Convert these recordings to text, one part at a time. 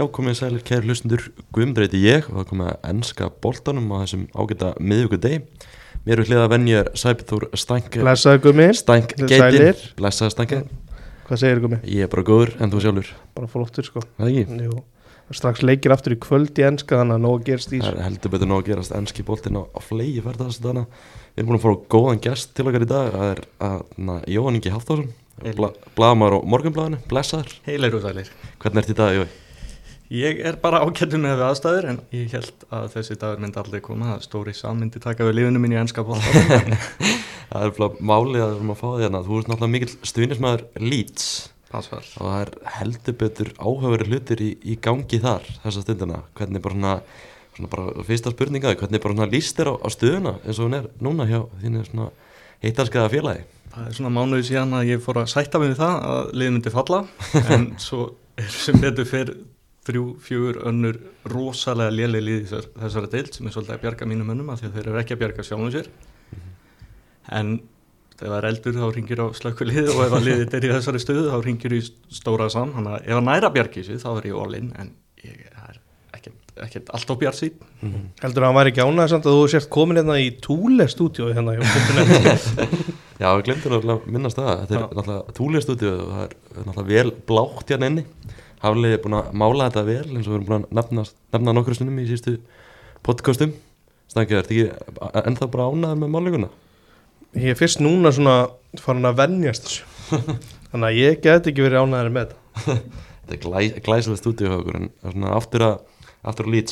Já, komið sælir kæri hlustundur, Guðmundreiti ég og það komið að ennska boltanum á þessum ágæta miðvíku deg. Mér er við hliða að venja er Sæbithúr Stænk, Blessaði gummi, Stænk Sælir. Geitin, blessaði Stænk. hvað segir gummi? Ég er bara góður en þú sjálfur, Bara flottur sko það ekki? Jú. Strax leikir aftur í kvöld í enska þannig að nóg gerst í Það er heldur betur nóg að gerast ennski boltin á, á flegi þessu dana. Við erum búin að fá góðan gest til okkar í dag, það er að, Jóhann Ingi Hafþórsson, Heil. bla, blaðamæður á morgunblæðinu, blessaður. Heilir og sælir. Hvernig ert í dag, Jói? Ég er bara ágættur með aðstæður en ég held að þessi dagur myndi aldrei koma að Stóri Sam myndi taka við lífinu mín í ennska bóta. Það er bara málið að við erum að fá því hérna, þú ert náttúrulega mikill stuðnismæður Leeds. Passvar. og það er heldur betur áhugaveri hlutir í, í gangi þar þessa stundina, hvernig bara svona, svona bara fyrsta spurninga, hvernig bara svona líst þér á, á stöðuna eins og hún er núna hjá þínu svona heitarskaða félagi Það er svona mánuði síðan að ég fór að sætta mig við það að liðið myndi falla en svo er sem betur fyrir þrjú, fjögur önnur rosalega léli lið í þessar, þessari deild sem er svolítið að bjarga mínum önnum af því að þeir eru ekki að bjarga sjálfum sér. En ef það er eldur þá ringir á slökkulið og ef að liðið er í þessari stöðu þá ringir í stóra sam þannig að ef að næra bjargi sig þá er ég all-in en ég er ekkert, ekkert allt á bjart sín Heldur að hann væri ekki ánægð samt að þú sért komin hérna í Túle stúdíu hérna Já, við glemtum að minnast það. Þetta er náttúrulega túlistúdíu og það er náttúrulega vel blátt hérna inni Hafliði er búin að mála þetta vel eins og við erum búin að nefna, nefna nokkru stundum í sístu podcastum. Stangið, ert ekki ennþá bara ánæður með málinguna? Ég er fyrst núna svona farin að venjast þessu. Þannig að ég get ekki verið ánægður með þetta. Þetta er glæ, glæsilega stúdíu hjá okkur en svona aftur að aftur að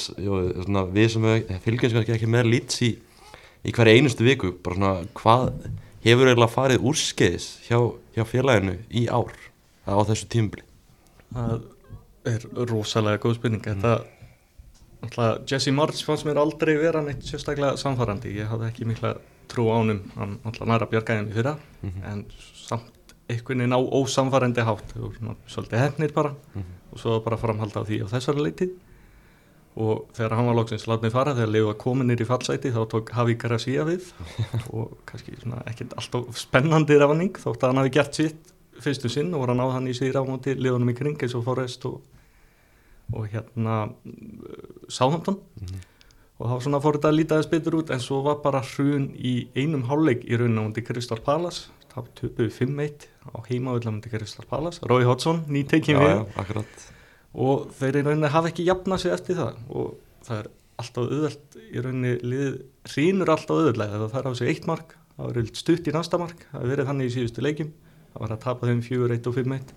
svona, við sem fylgjum kannski ekki með Leeds í, í hverja einustu viku, bara svona hvað hefur eiginlega farið úrskeiðis hjá, hjá félaginu í ár á þessu tímbli Það er rosalega góð spurning. Þetta alltaf, Jesse March fannst mér aldrei vera neitt sérstaklega samfærandi Ég hafði ekki mikla trú á honum. Hann alltaf næra bjargæðin í fyrra en samt einhvern veginn á ósamfærandi hátt. Og svona svolítið hefnir bara. Og svo bara framhalda á því á þessari leiti. Og þegar hann var loksins látnið fara þegar liðu að kominir í fallsæti þá tók Havi Garcia við. Og kannski svona ekkert alltaf spennandi rafning þótt að hann hafi gert sitt fyrstu sinn og var að ná hann í sig á móti liðunum í kring eins og Forrest og, og hérna Sáhampton og þá svona fór þetta að líta þess betur út en svo var bara hrun í einum hálfleik í rauninu á móti Kristal Palace. Þá töpuðu 5-1 á heimavöldum móti Kristal Palace. Rói Hodson, nýtekinn við. já, akkurat. Og þeir í rauninni hafa ekki jafnað sig eftir það. Og það er alltaf auðvelt í rauninni liðið hrýnur alltaf auðveldlega. Ef það fær á sig eitt mark það er stutt í næsta mark. Það hefur verið þannig í síðustu leikim það var að tapa þeim 4-1 og 5-1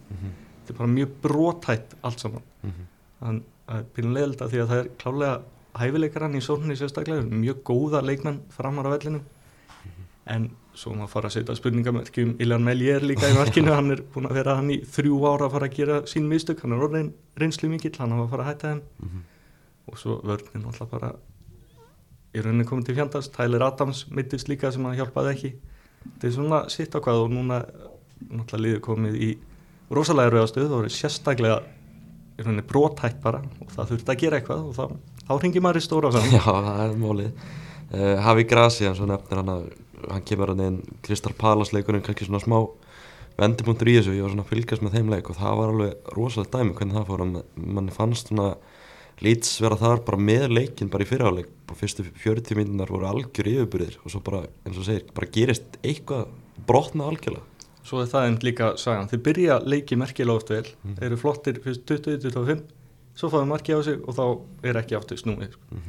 þetta er bara mjög brotætt allt saman. Þannig að það er pínulegilegt að því að það er klálega hæfileikarann í sókninni sérstaklega mjög góða leikmenn framar á vellinu en svo maður fara að setja spurningamerkjum Iljan Mellier líka í markinu. Hann er búin að vera hann í þrjú ára að fara að gera sín mistök, hann er orðin reynslu mikill hann hafa að fara að hætta þeim. Og svo vörnin alltaf bara í rauninni komið til fjandast Tyler Adams mittist líka sem að hjálpaði ekki. Þetta er svona sitt á hvað og núna náttúrulega liður komið í rosalega rauða stöð og er sérstaklega rauninni brotætt bara og það þurfti að gera eitthvað og þá, þá ringir maður í stóra saman Já, það er málið. Uh, Hafi Grasi, hann svo nefnir hann að hann kemur hann inn Kristal Palace leikurinn kannski svona smá vendipunktur í þessu, ég var svona að fylgjast með þeim leik og það var alveg rosalega dæmi hvernig það fór. Mann fannst svona Leeds vera þar bara með leikin bara í fyrirháleik, bara fyrstu 40 mínunar voru algjör yfirbyrðir og svo bara eins og segir, bara gerist eitthvað brotna algjörlega Svo er það einn líka sagan, þeir byrja leiki merkilega oft vel, Mm. eru flottir fyrst 20-25, svo fáðu marki á sig og þá er ekki aftur snúið sko.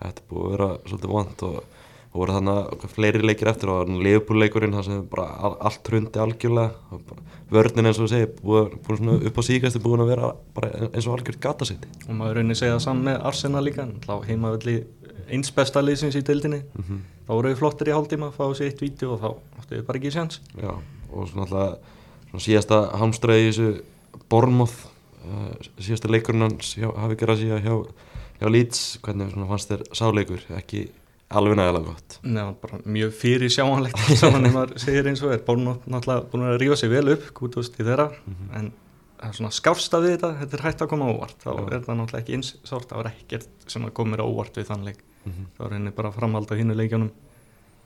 Þetta er búið að vera svolítið vant og, og voru þannig fleiri leikir eftir og leifbúrleikurinn það sem bara all, allt hrundi algjörlega vörnin eins og þú segir búið, búið svona upp á síkast búin að vera bara eins og algjört gatasetti og maður raunir segja það saman með Arsenal líka þá heimavelli eins besta liðsins í deildinni. Mm þá voru við flottir í hálftíma, fáðu sér eitt vídeo og þá áttu við bara ekki sjans Já, og svona alltaf svona síðasta hamstræði í þessu Bormoth uh, síðasta leikurinn hans hafi gerað síðan hjá, hjá Leeds hvernig svona fannst þér sáleikur ekki alveg nægilega gott. Nei, bara mjög fyrir sjáanlegt saman ef maður segir eins og er. Bornótt náttúrulega búin að rífa sig vel upp kútust í þeirra. En það er svona skársta við þetta þetta er hægt að koma óvart. Þá er það náttúrulega ekki eins sárt það var ekkert sem að á óvart við þann leik. Mm þá er henni bara framhald á hinnu leikjunum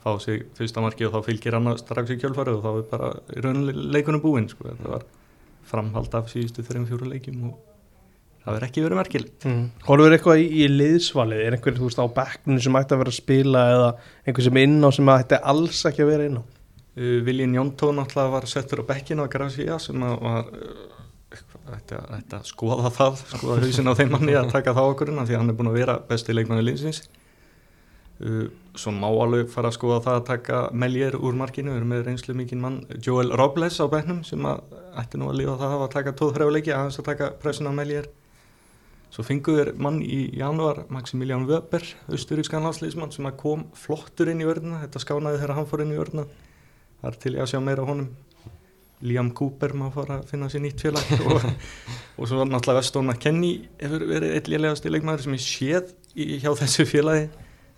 fá sig fyrsta marki og þá fylgir annað strax í kjölfari og þá er bara í rauninni leikunum búinn sko. þetta var framhald af síðustu þreim fjóru leikjum og það verður ekki verið merkilegt mm. Horfur eitthvað í, í liðsvalið er einhver þú veist á bekkninu sem ætti að vera að spila eða einhver sem er inn á sem ætti alls ekki að vera inn á uh, Viljin Jóntó náttúrulega var settur á bekkinu á Grafsíja sem var uh, ætti, að, að skoða það skoða hausin á þeim manni að taka það okkurinn því hann er búin að vera besti leikmanni liðsins svo má alveg fara að skoða það að taka Meljer úr markinu, við erum með reynslu mikinn mann Joel Robles á bekknum sem að ætti nú að lífa það að taka tóð leiki að að taka pressun á Meljer Svo fenguður mann í januar, Maximilian Weber, austuríkskan landslýsmann sem kom flottur inn í vörðina, þetta skánaði þegar hann fór inn í vörðina. Það er til ég að sjá meira honum. Liam Cooper má fara að finna sér nýtt félag og, og svo náttúrulega Weston McKennie hefur verið eitthvað leikmaður sem er séð í, hjá þessu félagi.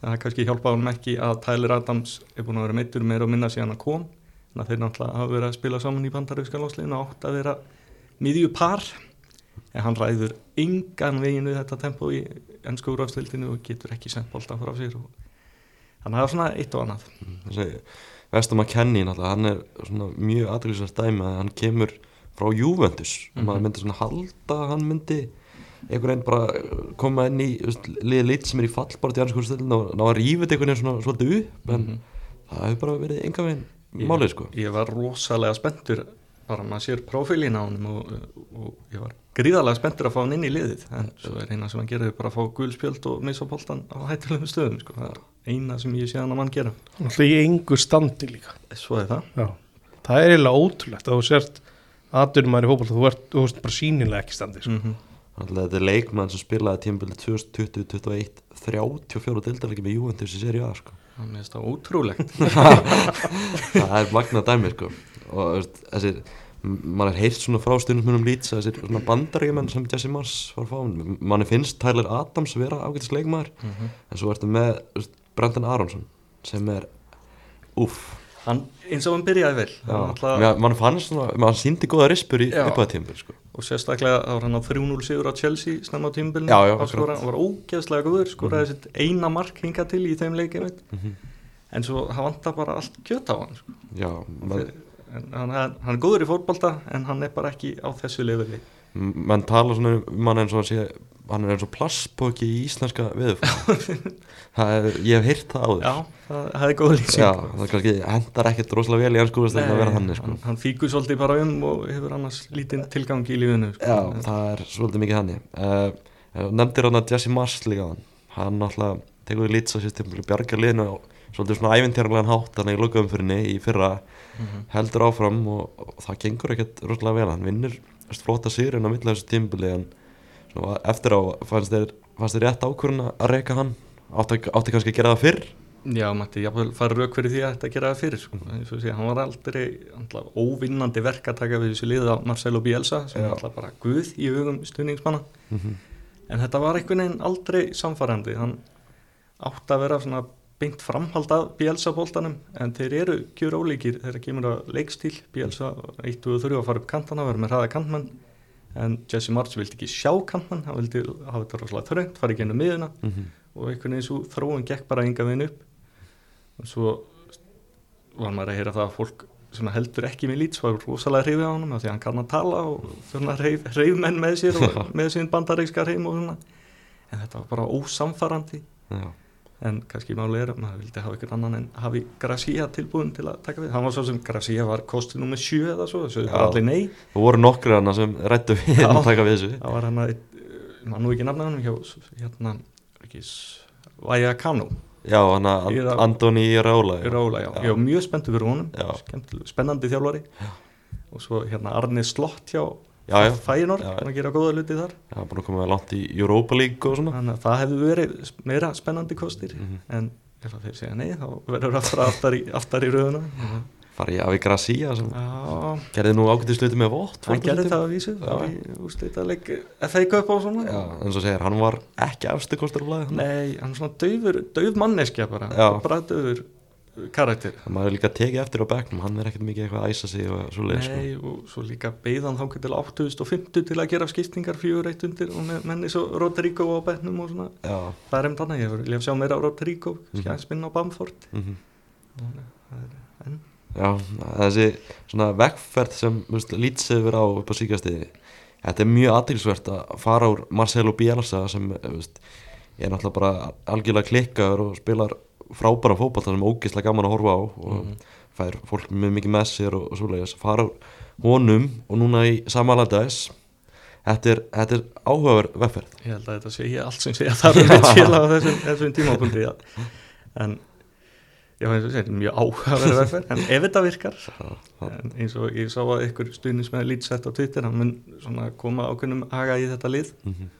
Það kannski hjálpað honum ekki að Tyler Adams er búin að vera meittur meira og minna síðan að kom. Þannig að þeir náttúrulega hafa verið að spila saman í bandaríska landslýðinu og átt að vera miðju par en hann ræður yngan veginu þetta tempo í ennsku úrafstildinu og getur ekki sendt bóltan frá sér og þannig að það er svona eitt og annað Þessi Vestum að kenni náttúrulega, hann er svona mjög aðriðsvært dæmi að hann kemur frá Juventus og mm -hmm. maður myndi svona halda hann myndi einhvern veginn bara koma inn í liðið lit sem er í fallbart í ennsku úrafstildinu og ná að rífið einhvern veginn svona svolítið upp en mm -hmm. það hefur bara verið yngan veginn málið sko Ég var rosalega spenntur bara maður sér profílin á hann og, og ég var gríðarlega spenntur að fá hann inn í liðið en svo er eina sem hann gerir bara að fá gulspjöld og missa bóltan á hættilegum stöðum sko. það er eina sem ég sé hann að mann gera Það er í engu standi líka Svo er það Já. Það er eiginlega ótrúlegt að þú sért þú ert, þú ert bara sínilega ekki standi sko. mm -hmm. Þetta er leikmann sem spilaði tímbilið 2020-2021 34 dildarleiki með Juventus í seri A sko. Það er það ótrúlegt Það er magnað dæmi sko. og þessir mann er heilt svona frá stundum lýts að þessir svona bandaríumenn sem Jesse Mars var fáinn, mann finnst Tyler Adams vera ágættis leikmaður mm -hmm. en svo ertu með Brendan Aronsson sem er uff hann, eins og hann byrjaði vel. Já, mann fannst svona, mann síndi góða rispur í uppaða tímbil sko. og sérstaklega þá var hann á 3-0 sigur á Chelsea snemma á tímbilinu hann var ógeðslega góður skoraði mm -hmm. eina mark hinga til í þeim leikinu mm -hmm. en svo hann vantar bara allt kjött á hann sko. Já, maður hann, hann er góður í fótbolta en hann er bara ekki á þessu lefili mann tala svona um hann eins og að sé hann er eins og plasspóki í íslenska viðfæð ég hef heyrt það á þess það, er góð lýsing. Já, það kannski hendar ekkert rosalega vel í hans skúrast að vera hann sko. hann, hann fíkur svolítið bara um og hefur annars lítinn tilgang í lífinu sko. já, en, það er svolítið mikið hann uh, nefndir hann að Jesse Mars líka hann. Náttúrulega tegur í lýtsa sýstum bjarga liðinu og svolítið svona ævintjárlegan hátt hann í lokaumfyrinni í fyrra. Mm -hmm. heldur áfram og, og það gengur ekkert rosalega vel, hann vinnur flotta sýrin á mittlega þessu tímbili en svona, eftir á fannst þér, fannst þér rétt ákvörðun að reyka hann? Átti, átti kannski að gera það fyrr Já, mætti jáfnveil fara rauk fyrir því að þetta gera það fyrir sko. sé, hann var aldrei alltaf, óvinnandi verk að taka við þessu liða á Marcelo Bielsa sem er alltaf bara guð í hugum stuðningsmanna. Mm -hmm. en þetta var einhvern veginn aldrei samfærandi hann átti að vera svona beint framhald af Bielsa bóltanum en þeir eru kjur ólíkir þegar kemur að leikstíl. Bielsa 1 og 3 að fara upp kantana, vera með hraða kantmann en Jesse March vildi ekki sjá kantmann hann vildi hafa þetta rosalega þröngt fara ekki ennum miðuna mm -hmm. og einhvern veginn svo þróun gekk bara enga veginn upp og svo var maður að heyra það að fólk sem heldur ekki með lít er rosalega hrifið á hann því að hann kann að tala og hrif menn með sér og með sín bandaríkska hreim og svona. En þetta var bara ósamfarrandi Já. En kannski máli er að maður vildi hafa ykkur annan en hafi Gracia tilbúin til að taka við. Hann var svo sem Gracia var kostið nummið 7 eða svo, þessu var allir nei. Og voru nokkur annar sem rættu við að taka við þessu. Það var hann að, mann nú ekki nafna hann hjá, hérna, ekki Vaja Kanu já, hann að Andoni Rála Rála, já, já. já. Mjög spenntu fyrir honum. Spennandi þjálfari. Já. og svo hérna Arne Slott hjá Fæinor, hann að gera góða luti þar. Já, búin að koma langt í Europa League og svona. Þannig að það hefði verið meira spennandi kostir. Mm -hmm. en ef það fyrir segja nei þá verður aftar, aftar, í, aftar í rauðuna Far ég af í Gracia sem gerði nú ákveðið sluti með vott Hann gerði það að vísu, það var FA Cup á svona. Já, en svo segir, hann var ekki afstu kostur á blæði Nei, hann er svona döfur, döf manneskja bara, bara döfur karakter. Maður er líka tekið eftir á begnum hann er ekkert mikið eitthvað að æsa sig og svo leið Nei, sko. og svo líka beigðan þá til 8.50 til að gera skiptingar fjögur eitt undir og menni svo Rodrigo á begnum og svona. Já. það er um þannig, ég vil sjá meira á Rodrigo mm -hmm. skjænsminn á Bamford. Mm -hmm. en... Já, þessi svona vegferð sem lýtsið verið á upp á síkastiði þetta er mjög aðtilsvert að fara úr Marcelo Bielsa sem veist, er náttúrulega bara algjörlega klikkaður og spilar frábæra fótballta sem er ógeðslega gaman að horfa á og fær fólk með mikið með sér og, og svoleiðis. Fara úr honum og núna í Samaladæs þetta er, þetta er áhugaver vefferð ég held að þetta sé allt sem sé að það er mitt félag á þessum, þessum tímapunkti en finnst að þetta er mjög áhugaverð vegferð. En ef þetta virkar eins og ég sá að ykkur stuðnis með lýtsett á Twitter hann mun svona koma ákveðnum aga í þetta lið mm -hmm.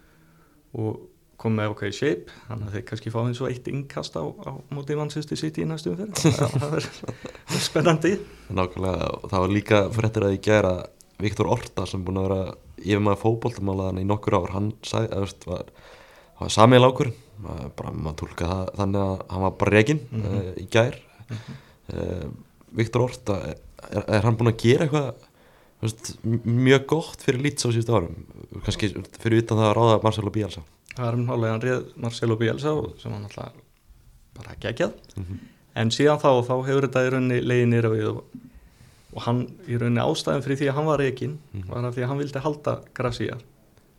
og kom með ákveði shape þannig að þeir kannski fá eins og eitt innkast á, á móti mannsýsti sitt í næstum fyrir það, það er spennandi. Nákvæmlega, og það var líka fréttir að ég gera Viktor Orta sem búin að vera yfir maður fótboltamálaðan í nokkur ár hann sagði, eða veist, var, var samið lákur bara maður tólka það þannig að hann var bara reygin mm. -hmm. uh, í gær mm -hmm. Viktor Orta er, er hann búin að gera eitthvað veist, mjög gott fyrir lýts á síðustu árum kannski fyrir utan það að ráða Marcelo Bielsa það er nálega hann réð Marcelo Bielsa sem hann alltaf bara geggjað mm -hmm. en síðan þá, þá hefur þetta í rauninni leiðið nýra við og, og hann í rauninni ástæðan fyrir því að hann var reygin Mhm. var að því að hann vildi halda Gracia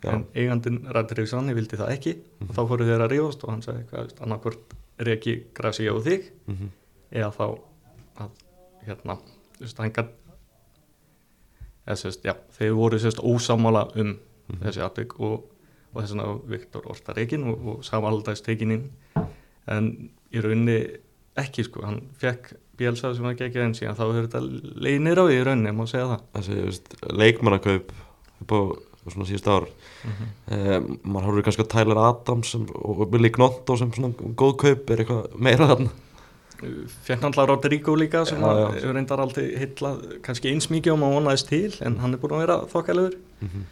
Já. en eigandin Radriksson vildi það ekki og þá fóru þeir að rífast og hann sagði hvað, annarkvort reyki Gracia og þig Mm -hmm. eða þá að hérna, þú veist, hann gætt eða sérst, já, þeir voru sérst ósámála um Mhm. þessi atvik og, og þess vegna Viktor Orta reikin og, og samaldags tekin inn en í rauninni ekki sko, hann fekk Bielsa sem var ekki en síðan þá hefur þetta leginir á því í rauninni, má segja það þessi veist, leikmannakaup upp á svona síðustu ár Eh, maður horfður kannski á Tyler Adams sem, og Billy Gnotto sem svona góð kaup er eitthvað meira þarna náttúrulega Rodrigo líka sem já. hefur reyndar aldrei hitlað kannski eins mikið og maður vonaðist til en hann er búin að vera þokkalegur mm -hmm.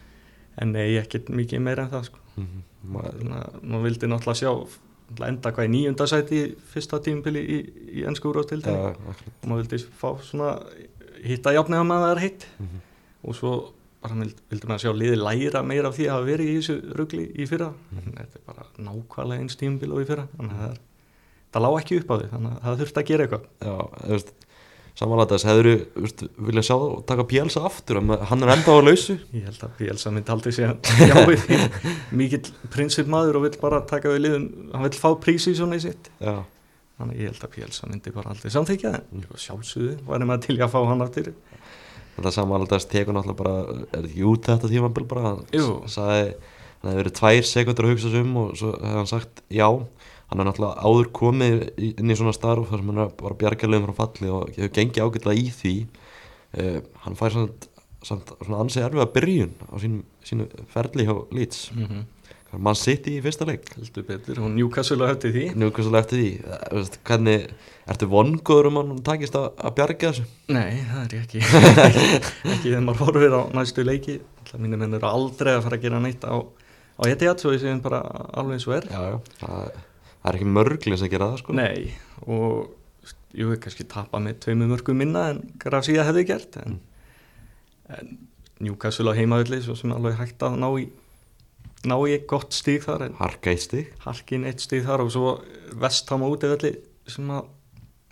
en nei, ekkert mikið meira en það sko. maður, Þannig að maður vildi náttúrulega sjá enda hvað í nýjunda sæti í fyrsta tímpili í, í ennsku úrvastildinni ja, og maður vildi fá svona hitta jafnega með að það er hitt Mhm. og svo bara vildi, vildi maður sjá liði læra meira af því að hafa verið í þessu rugli í fyrra? En þetta er bara nákvæmlega eins tímpil og í fyrra. Þannig að það það lág ekki upp á því þannig að það þurfti að gera eitthvað. Já, þú veist samanlega þess, hefur þú vilja sjá og taka Bielsa aftur, hann er enda á lausu? Ég held að Bielsa myndi aldrei segja já við því mikill prinsipmaður og vill bara taka við liðum, hann vill fá prísi svona í sitt. Já, þannig að ég held að Bielsa myndi bara aldrei samþykja það. Mm. sjálfsögðu væri maður til að fá hann aftur þetta samanlega þess tekur náttúrulega bara er þetta ekki út þetta tímabil bara? Hann sagði, hann hefði verið tvær sekundur að hugsa sig um og svo hefði hann sagt já. Hann er náttúrulega áður komið inn í svona starf þar sem hann er bara bjargarlegum frá falli og hefur gengið ágætlega í því. Uh, hann fær samt, samt svona ansið erfið að byrjun á sínu, sínu ferli hjá Leeds. Mm -hmm. Mann sitt í fyrsta leik. Heldur betur Newcastle á höfti því. Hversu eftir því. Veist, hvernig, ertu vongóður um að hann takist að, að bjarga þessu? Nei, það er ég ekki. Ekki þegar maður horfir á næstu leiki. Mínir menn eru aldrei að fara að gera neitt á, á Etihad svo ég segjum bara alveg eins og er. Já, já, það, það er ekki mörglis að gera það sko. Nei, og jú, kannski tapa með tveimu mörgum minna en Grafsíða hefði gert en, en Newcastle á heimavilli svo sem alveg hægt að ná í ná í gott stíg þar en harka eitt stig. Harkin eitt stíg þar og svo Vestham á útivelli sem að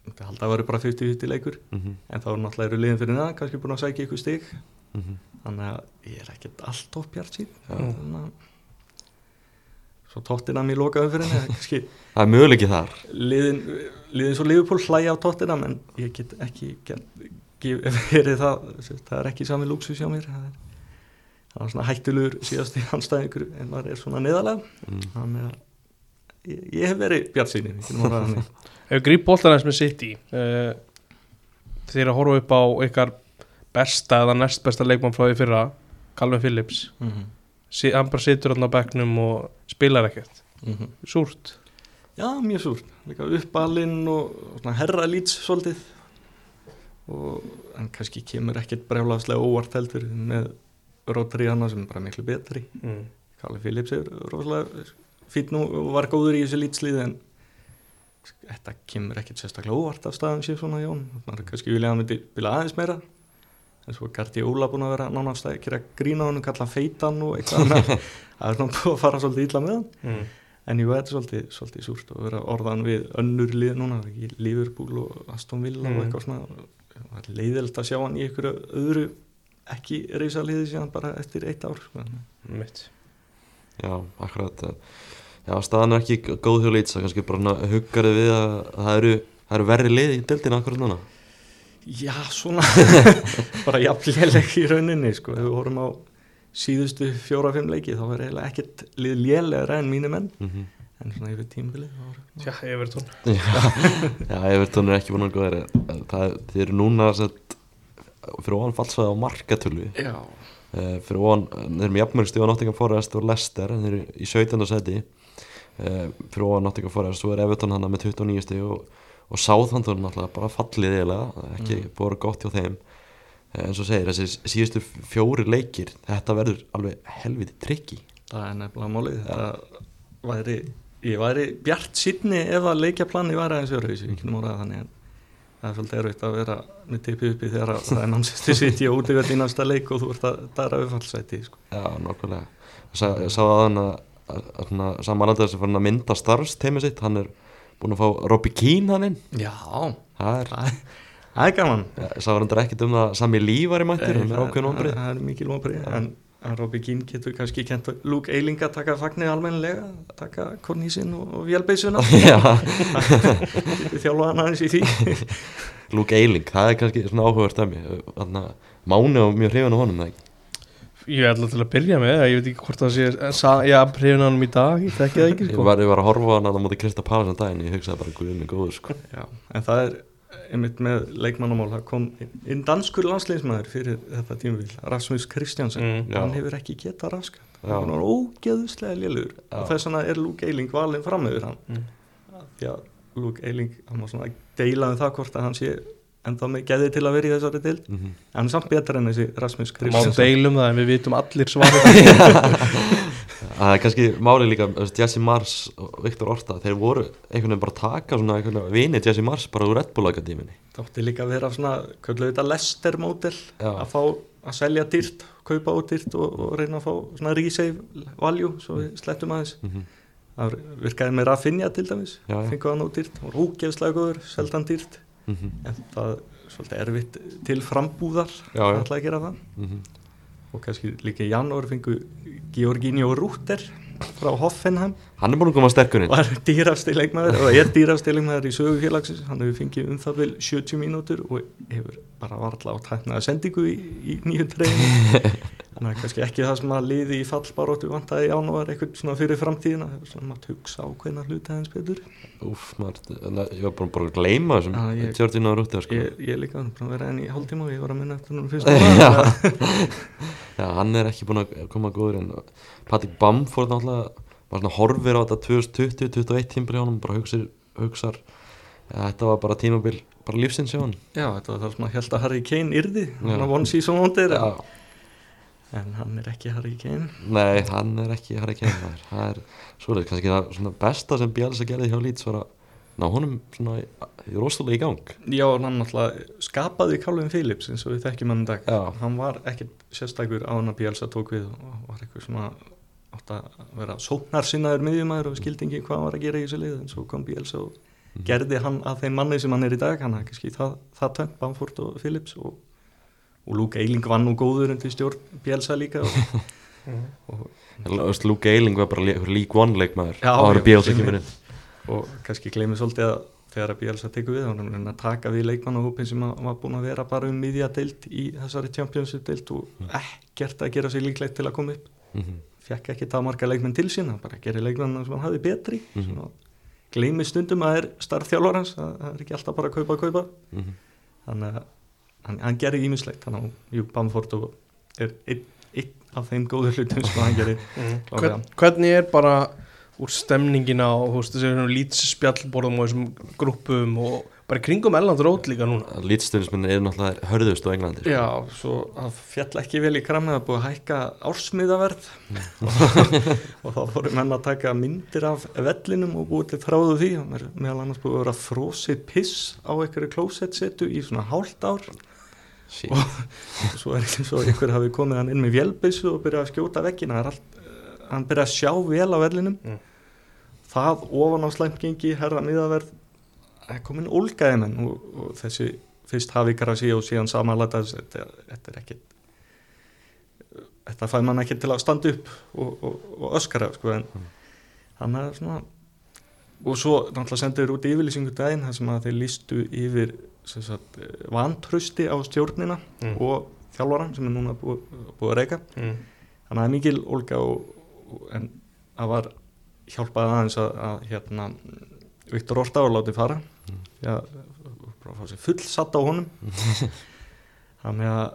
þetta held að vera bara 50-50 leikur. Mm -hmm. en þá er náttúrulega eru liðin fyrir það kannski búin að sækja ykkur stíg Mm þannig að ég er ekkert allt of bjart sín Já. þannig að svo tóttinam í lokaðum fyrir henni það er möguleiki þar. Liðin, liðin svo Liverpool hlæja á tóttinam en ég get ekki verið það það er ekki sami lúksus hjá mér það er, það er svona hættulegur síðast í anstæðingur en maður er svona neðalega mm. þannig að ég, ég hef verið bjart sín Ef gríp boltanæs með sitt í uh, þeir að horfa upp á ykkar besta eða næst besta leikmann frá því fyrra Calvin Phillips. Sí, hann bara situr hann á bekknum og spilar ekkert. Súrt. Já, mjög súrt, líka uppalinn og, herra lýts svolítið. Og en kannski kemur ekkert brjálagslega óvart heldur með Rodri hana sem er bara miklu betri mm. Kalli Phillips er rosalega fýtt nú og var góður í þessu lýtslið en þetta kemur ekkert sérstaklega óvart af staðan sér svona Jón maður kannski vilja að hann myndi bila aðeins meira en svo er Gardi Óla búin að vera nánast að gera grína hann og kalla hann feitan og eitthvað það er svona búið að fara svolítið illa með hann Mm. En jú, þetta er svolítið, svolítið súrt og vera orðan við önnur lið núna, Liverpool og Aston Villa Mm. og eitthvað svona. Leiðilegt að sjá hann í einhverju öðru ekki reysa liðið síðan bara eftir eitt ár sko. mitt Já, akkurat Já, staðan er ekki góð hjá Leeds það er kannski bara huggarið við að það eru, það eru verri lið í dildina akkurat núna Já, svona bara jafnléleg í rauninni sko. ef við vorum á síðustu fjóra-fimm leiki þá er eiginlega ekkert lið lélegra en mínu menn mm -hmm. en svona yfir var- Já, Evertón Já, Evertón er ekki búin að góða það Þið eru núna sett, fyrir ofan fallsvæði á markatölu. Já, uh, fyrir ofan, þeir eru með jafnmörgstu á Nottingham Forest og Leicester þeir eru í 17. seti uh, fyrir ofan Nottingham Forest svo er Evertón hann með 29 stig og, og Southampton náttúrulega bara fallið eiginlega ekki mm. búið gott hjá þeim. Uh, en svo segir þessi síðustu fjóri leikir þetta verður alveg helviti trikki. Það er nefnilega málið. Þetta væri, ég væri bjart sýtni ef að leikjaplani væri aðeins öruvísi, ekki nú orðað þannig en það er svolítið erfitt að vera með tipi uppi þegar að það er mannsætti sitt í útíverð í næsta leik og þú ert að dara uppfallsæti sko. Já, nokkulega Sá, Ég sá að hann að, að, að þess að fann að mynda starfsteimi sitt hann er búin að fá Robbie Keane hann inn. Já, það er, það er, er gaman. Ég sá hann ekkert um það Sami Lee var í mættir, er það, er mikil vonbrið en að Robby Keane getur kannski kent Luke Eiling að taka fagnir almennilega taka kornísinn og, og getur þjálfa hann aðeins í því. Luke Eiling, það er kannski svona áhugavert af mér að Máni og mjög hrifin á honum það ekki? Ég ætla til að byrja með ég veit ekki hvort það sé sa- Já, prifin hann um í dag, ég þekki það ekki Ég sko. var, ég var að horfa á hann að það múti Krista Páðsson daginn Ég hugsaði bara guðinu góður sko. En það er einmitt með leikmannamál, það kom inn danskur landsleismæður fyrir þetta tímavil Rasmus Kristjánsson, Mm, hann hefur ekki getað raskat, hann var ógeðuslega Já. og þess vegna er Luke Eiling valinn fram yfir hann. Mm. því að Luke Eiling, hann má svona deila um það hvort að hann sé enda með geði til að vera í þessari dild mm -hmm. en samt betra en þessi Rasmus Það má deilum það en við vitum allir svarið Það er kannski máli líka Jesse Mars og Viktor Orta Þeir voru einhvern veginn bara að taka svona einhvern veginn vini Jesse Mars bara úr Red Bull Akadíminni þátti líka að vera svona, kölluðu þetta Lester Já. að fá að selja dýrt, kaupa út dýrt og, og reyna að fá svona resave value svo við slettum aðeins mm -hmm. það virkaði með Rafinha til dæmis fengu hann út dýrt, ógeðslega góður seldan dýrt, Mm -hmm. en það er svolítið erfitt til frambúðar Já, já. að gera það Mhm. Og kannski líka í janúar fengu Georginio Rúter frá Hoffenheim. Hann er búin að koma sterkur inn. Var dýrasti leikmaður og er dýrasti leikmaður í sögufélagsins hann hefur fengið um það vel 70 mínútur og hefur bara varla á tæknaða sendingu í, í nýjum treyni þannig að kannski ekki það sem að liði í fallbaróttu vantaði í ánúar eitthvað svona fyrir framtíðina. Er svona maður hugsa á hvernig hluti aðeins betur. Úf, maður, ég var bara að gleyma þessum og Rúti sko. ég, ég líka hann er búin að vera enn í hálftíma og ég var að minna Já. Hann er ekki búin að koma góður en Patrik Bamford náttúrulega var svona horfir á þetta 2020-2021 tímbil hjá hann bara hugsar, hugsar. Ja, þetta var bara tímabil bara lífsins hjá hann Já, þetta var það sem að held að Harry Kane yrði hann var one season wonder. En, en hann er ekki Harry Kane. Nei, hann er ekki Harry Kane það er, er svoleið, kannski það besta sem Bielsa gerði hjá Leeds var að ná honum svona rosalega í gang. Já, og hann náttúrulega skapaði Calvin Phillips eins og við þekkjum hann dag. Já. hann var ekkert sérstakur á hann að Bielsa tók við og var eitthvað svona átt að vera sóknarsinnaður miðjumæður og skildi ekki hvað hann var að gera í þessu lið en svo kom Bielsa og Mhm. gerði hann að þeim manni sem hann er í dag. Hann hafði kannski það, það tönt, Bamford og Phillips og, og Luke Eiling var nú góður undir stjórn Bielsa líka og, og, Luke Eiling var bara lík one leikmaður Já, og hann já, og kannski gleymið svolítið að þegar að Bielsa tekur við, hann er að taka við leikmannahópin sem var búin að vera bara um miðja deild í þessari Championship deild og ekkert að gera sig líklegt til að koma upp Mhm. fekk ekki það marga leikmenn til sín hann bara gerir leikmenn sem hann hafði betri Mhm. mm gleymið stundum að það er starfþjálfar hans það það er ekki alltaf bara að kaupa að kaupa Mhm. þannig að hann, hann gerir ímislegt þannig að Jú Bamford og er einn ein af þeim góðu hlutum sem hann gerir klárlega. Hvern, Hvernig er bara úr stemningin á þú veist, þessum lítið spjallborðum og þessum grúppum og bara í kringum Elland Rót líka núna Lítstundismenn er náttúrulega hörðust á Englandi sko. Já, svo það fjall ekki vel í kramið að búið að hækka ársmiðaverð og þá fórum menn að taka myndir af vellinum og búið til þráðu því er meðal annars búið að vera frósið piss á einhverju klósettsetu í svona hálft ár Shit. og svo er eins og einhver hafi komið hann inn með vélbissu og byrjað að skjóta er allt, eh, hann byrjað að sjá vel á vellinum Mm. Það ofan á slæmgengi herra miðaverð er komin ólgaði menn og, og þessi fyrst hafi grasi og síðan samanlæta þetta, þetta er ekkit þetta fæði mann ekki til að standa upp og, og, og öskara sko, en hann er svona og svo náttúrulega sendur út yfirlýsingu daginn þar sem að þeir lístu yfir sagt, vantrausti á stjórnina Mm. og þjálfaran sem er núna búið, búið að reyka mm. þannig að það er mikil og, en það var hjálpaði aðeins að, að hérna, Viktor Orta var látið fara Mm. því að bara fá sér full satt á honum þannig að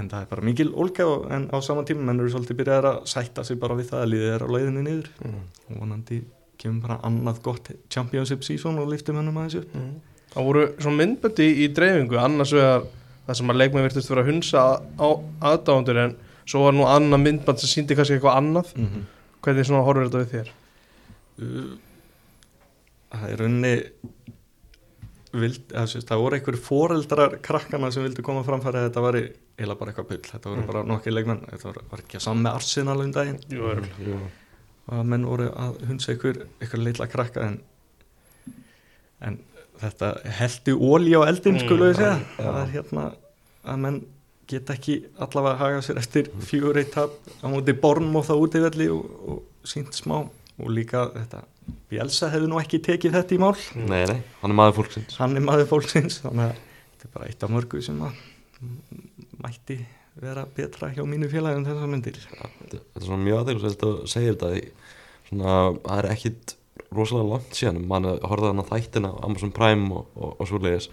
en það er bara mikil ólga og, en á saman tíma menn eru svolítið byrjaðir að sætta sig bara við það að liðið er á leiðinni niður Mm. og vonandi kemur bara annað gott championship season og liftum hennum aðeins upp Mm. Það voru svona myndböndi í dreifingu annars vegar það sem að leikmenn virtust vera að hunsa á aðdáðundur en svo var nú annað myndband sem síndi kannski eitthvað annað mm -hmm. hvernig svona horfir þetta við þér það er unni vild, eða, sérst, það voru einhverjir foreldrar krakkana sem vildu koma framfæri að þetta var eila bara eitthvað bull, þetta voru Mm. bara nokkið leikmenn þetta var, var ekki að saman með Arsenal um daginn Jú. Jú. og að menn voru að hunsa einhver, einhver litla krakka en, en þetta heldi ólí á eldin Mm, skulum við segja já. það er hérna að menn geta ekki allavega að haga sér eftir fjögur eitt tap á móti bornum og það útivelli og, og sínt smá og líka þetta Bielsa hefði nú ekki tekið þetta í mál. Nei, nei, hann er maður fólksins. Hann er maður fólksins þannig að þetta er bara eitt af mörgu sem að mætti vera betra hjá mínu félagum þessar myndir. Ja, þetta er svona mjög aðeinsvægt að segja þetta svona, það er ekkit rosalega langt síðan, mann horfði hann að þættina Amazon Prime og, og, og svo leiðis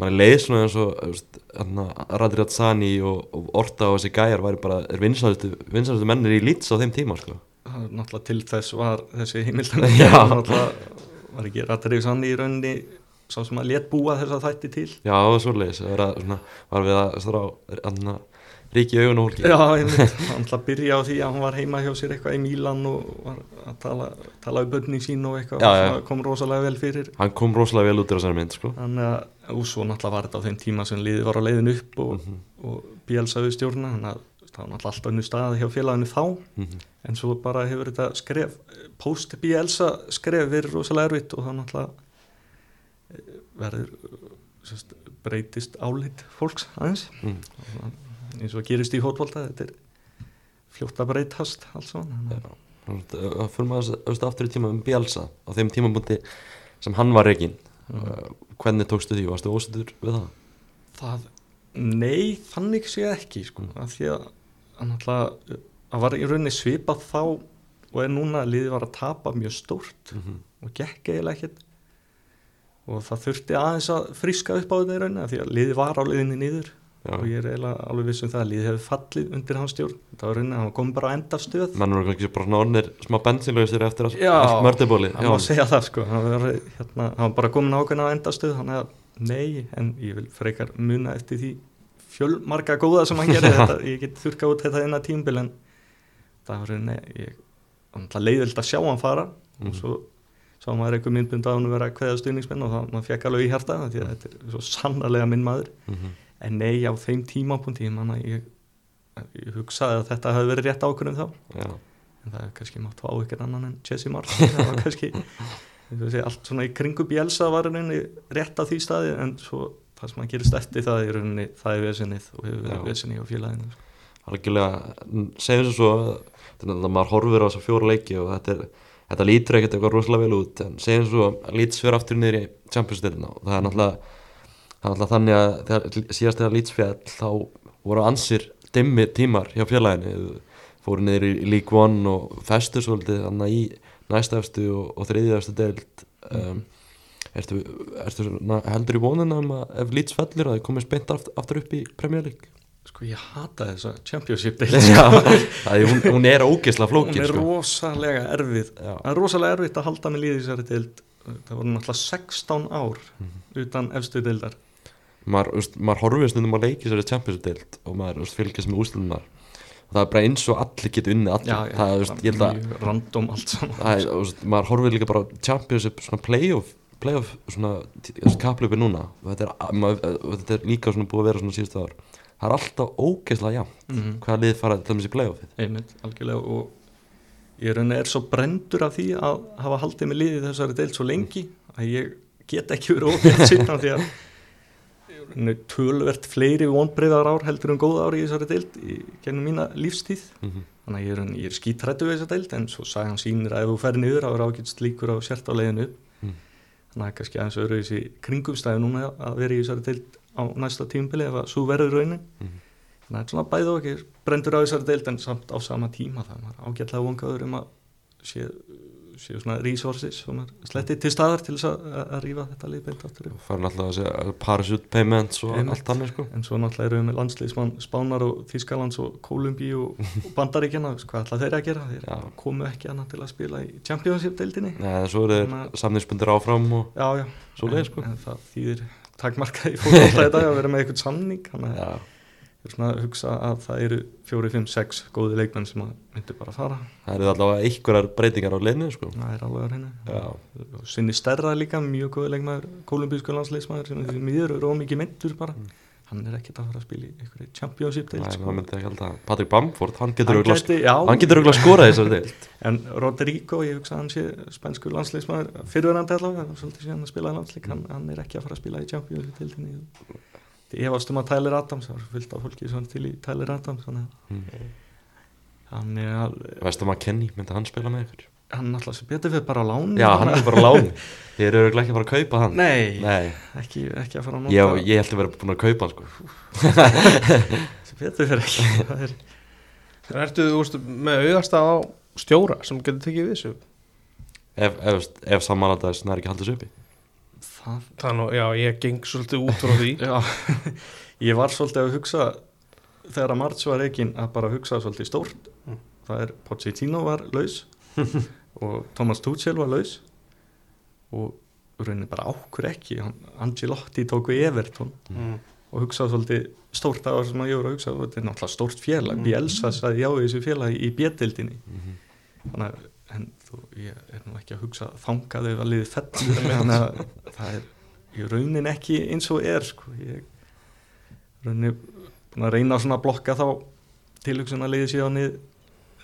mann er leið svona eins og þú veist, hérna, Radriat Sani og, og Orta og þessi gæjar væri bara, er vinsælustu mennir í Leeds á þeim tíma sko. Náttúrulega til þess var þessi heimildan var ekki Radrið Sanni í rauninni sá sem að let búa þess að þætti til? Já, það var svo leiðis það var, svona, var við að strá hérna, ríki augun og hólki Já, ég mynd, hann ætla að byrja á því að hann var heima hjá sér eitthvað í Mílan og var að tala, tala um bönni sín og eitthvað Já, og já. kom rosalega vel fyrir. Hann kom rosalega vel út úr þessari mynd sko. þannig að, og svo náttúrulega var þetta á þeim tíma sem liðið var á leiðin upp og, Mhm, og Bielsa við stjórna þannig að það var náttúrulega alltaf önnu stað hjá félaginu þá mhm. en svo bara hefur þetta skref post Bielsa skref verið rosalega erfitt og það náttúrulega eh, verður eh, sérst, breytist álit fólks aðeins Mm. eins og gerist í fótbolta þetta er fljótt að breytast alls Já. Það fyrir maður auðvitað aftur í tíma um Bielsa á þeim tímabúndi sem hann var reygin uh, hvernig tókstu því, varstu ósættur við það? það, nei, þannig sé ekki sko, af því að að það var í rauninni svipað þá og er núna að liðið var að tapa mjög stórt Mm -hmm. og gekk eiginlega ekkert. Og það þurfti aðeins að friska upp á þetta í rauninni því að liðið var á liðinni niður. Og ég er eiginlega alveg viss um það að liðið hefur fallið undir hans stjórn, þetta var rauninni að hann kom bara á endastöð menn voru kannski bara svona orðnir smá bensinlausir eftir að Já. allt mörtibóli hann má segja það sko. Hann var, hérna, hann var bara komin ákveðna á endastöð þannig að nei, en ég vil frekar muna eftir því fjölmarga góða sem hann gerði þetta, ég get þurka út þetta eina tímbil en það var það leiðild að sjá hann fara Mhm. og svo sá maður einhver myndbund af hann vera kveða stuðningsmenn og það maður fekk alveg í að þetta er svo sannarlega minn maður Mhm. en nei, á þeim tímapunkti ég, ég, hugsaði að þetta hefði verið rétt ákvörðum þá Já. en það er kannski mátt fá ykkur annan en Jesse Martin það var kannski sé, allt svona í kringu Bielsa var rauninni rétt á því staði en svo það sem að gerist eftir það í rauninni það er vesenið og hefur verið vesenið á félaginu. Algjörlega, segjum svo þannig að maður horfir á þessa fjóra leiki og þetta, er, þetta lítur ekkert eitthvað rosalega vel út en segjum svo að Leeds fyrir aftur niður í Champions-delina og það er náttúrulega það er náttúrulega þannig að þegar, síðast þegar Leeds fjall þá voru ansir dimmi tímar hjá félaginu. Fóru niður í League One og festu svolítið þannig í næstafstu og, og þriðjafstu deild um, ertu, ertu svona, heldur í vonuna um að ef Leeds fellur að það komist beint aftur, upp í Premier League? Sko ég hata þessa championship deild. Já, það er, hún, hún er ógeðslega hún flókin er sko. rosalega erfið. Já. það er rosalega erfitt að halda með líði þessari deild. Það voru náttúrulega 16 ár Mhm. utan efstu deildar. Maður, maður horfir stundum að leiki sér Champions League og maður fylgjast með úslunar það er bara eins og allir geti unnið allir. Það, er, þú veist, ég held að random allt saman. Það er, maður horfir líka bara Championship svona playoff playoff svona kaplöpi núna þetta er, maður, og þetta er líka svona búið að vera svona síðustu ár það er alltaf ógeðslega jafn Mhm. hvaða lið fara til í playoffið einmitt, algjörlega og ég rauninni er svo brendur af því að hafa haldið með liðið þessari deild svo lengi að ég get ekki verið ógætt sýtna því að tölvert fleiri vonbreyðar ár heldur en góð ár í þessari deild í gennum mína lífstíð Mhm. þannig að ég er, er skítrættu við þessa deild en svo sagan sýnir að ef þú fer niður þá er ágætt slíkur á sért á leiðinu upp Mm. Þannig að kannski aðeins öðru þessi kringumstæði núna að vera í þessari deild á næsta tímabili ef að svo verður raunin Mhm. þannig að þetta er svona bæði og ekki brendur á þessari deild en samt á sama tíma það er ágætlega vongaður um að sé, séu svona resources sem er slettið til staðar til þess að, að rífa þetta lið beint aftur. Upp farin alltaf að segja parachute payments og Einmitt. allt annað sko. En svo náttúrulega erum við með landsliðsmann Spánar og Þískalands og Kolumbí og, og Bandaríkjana, hvað ætla þeir að gera? Þeir Já. komu ekki annað til að spila í Championship-deildinni Nei, en svo eru þeir samningsbundir áfram og já, já, svo leið en, sko en það þýðir takmarka í fótbolta þetta að vera með eitthvað samning þannig að ég er svona að hugsa að það eru fjóri, fimm, sex góði leikmenn sem að myndu bara að fara. Það eru allavega einhverjar breytingar á leinu sko. Það er alveg að reyna Já, sinni stærra líka, mjög góði leikmæður kolumbísku landsleismæður sem því miður eru ómikið myndur bara. Mm. hann er ekkert að fara að spila í einhverju championship deild sko. Patrick Bamford, hann getur auðvitað skorað þessari deild. En Rodrigo, ég hugsa að hann sé spænsku landsleismæður, fyrirverandi allavega að hann, hann er ekki að fara að spila í championship deildinni ég varst um að Tyler Adams, það var fullt af fólki sem til í Tyler Adams þannig að mm. hann er alveg Vestum að Kenny, myndi hann spila með ykkur? Hann alltaf sem betur fyrir bara á lán Já, hann er bara lán Þeir eru örugglega ekki að fara að kaupa hann. Nei, Nei, Ekki, ekki að fara að nota ég, ég held að vera búin að kaupa hann sko. Sem betur fyrir ekki. Það er En ertu þú veist, með auðarstað á stjóra sem getur tekið við þessu? Ef, ef, ef samanlætaðis nær ekki haldið sér uppi það Það nú, já, ég geng svolítið út frá því Já, ég var svolítið að hugsa þegar að Marts var ekki að bara hugsa svolítið stórt Mm. það er Pochettino var laus og Thomas Tuchel var laus og raunin bara ákur ekki Angelotti tók við Everton mm. og hugsa svolítið stórt það var sem að ég voru að hugsa þetta er náttúrulega stórt félag, Mm. Bielsa sagði já þessu félagi í bjettildinni Mhm. þannig að en þú, ég er nú ekki að hugsa þangað ef að liði fellur þannig að það er í raunin ekki eins og er sko. ég raunin búin að reyna að blokka þá tilhugsun að liði nið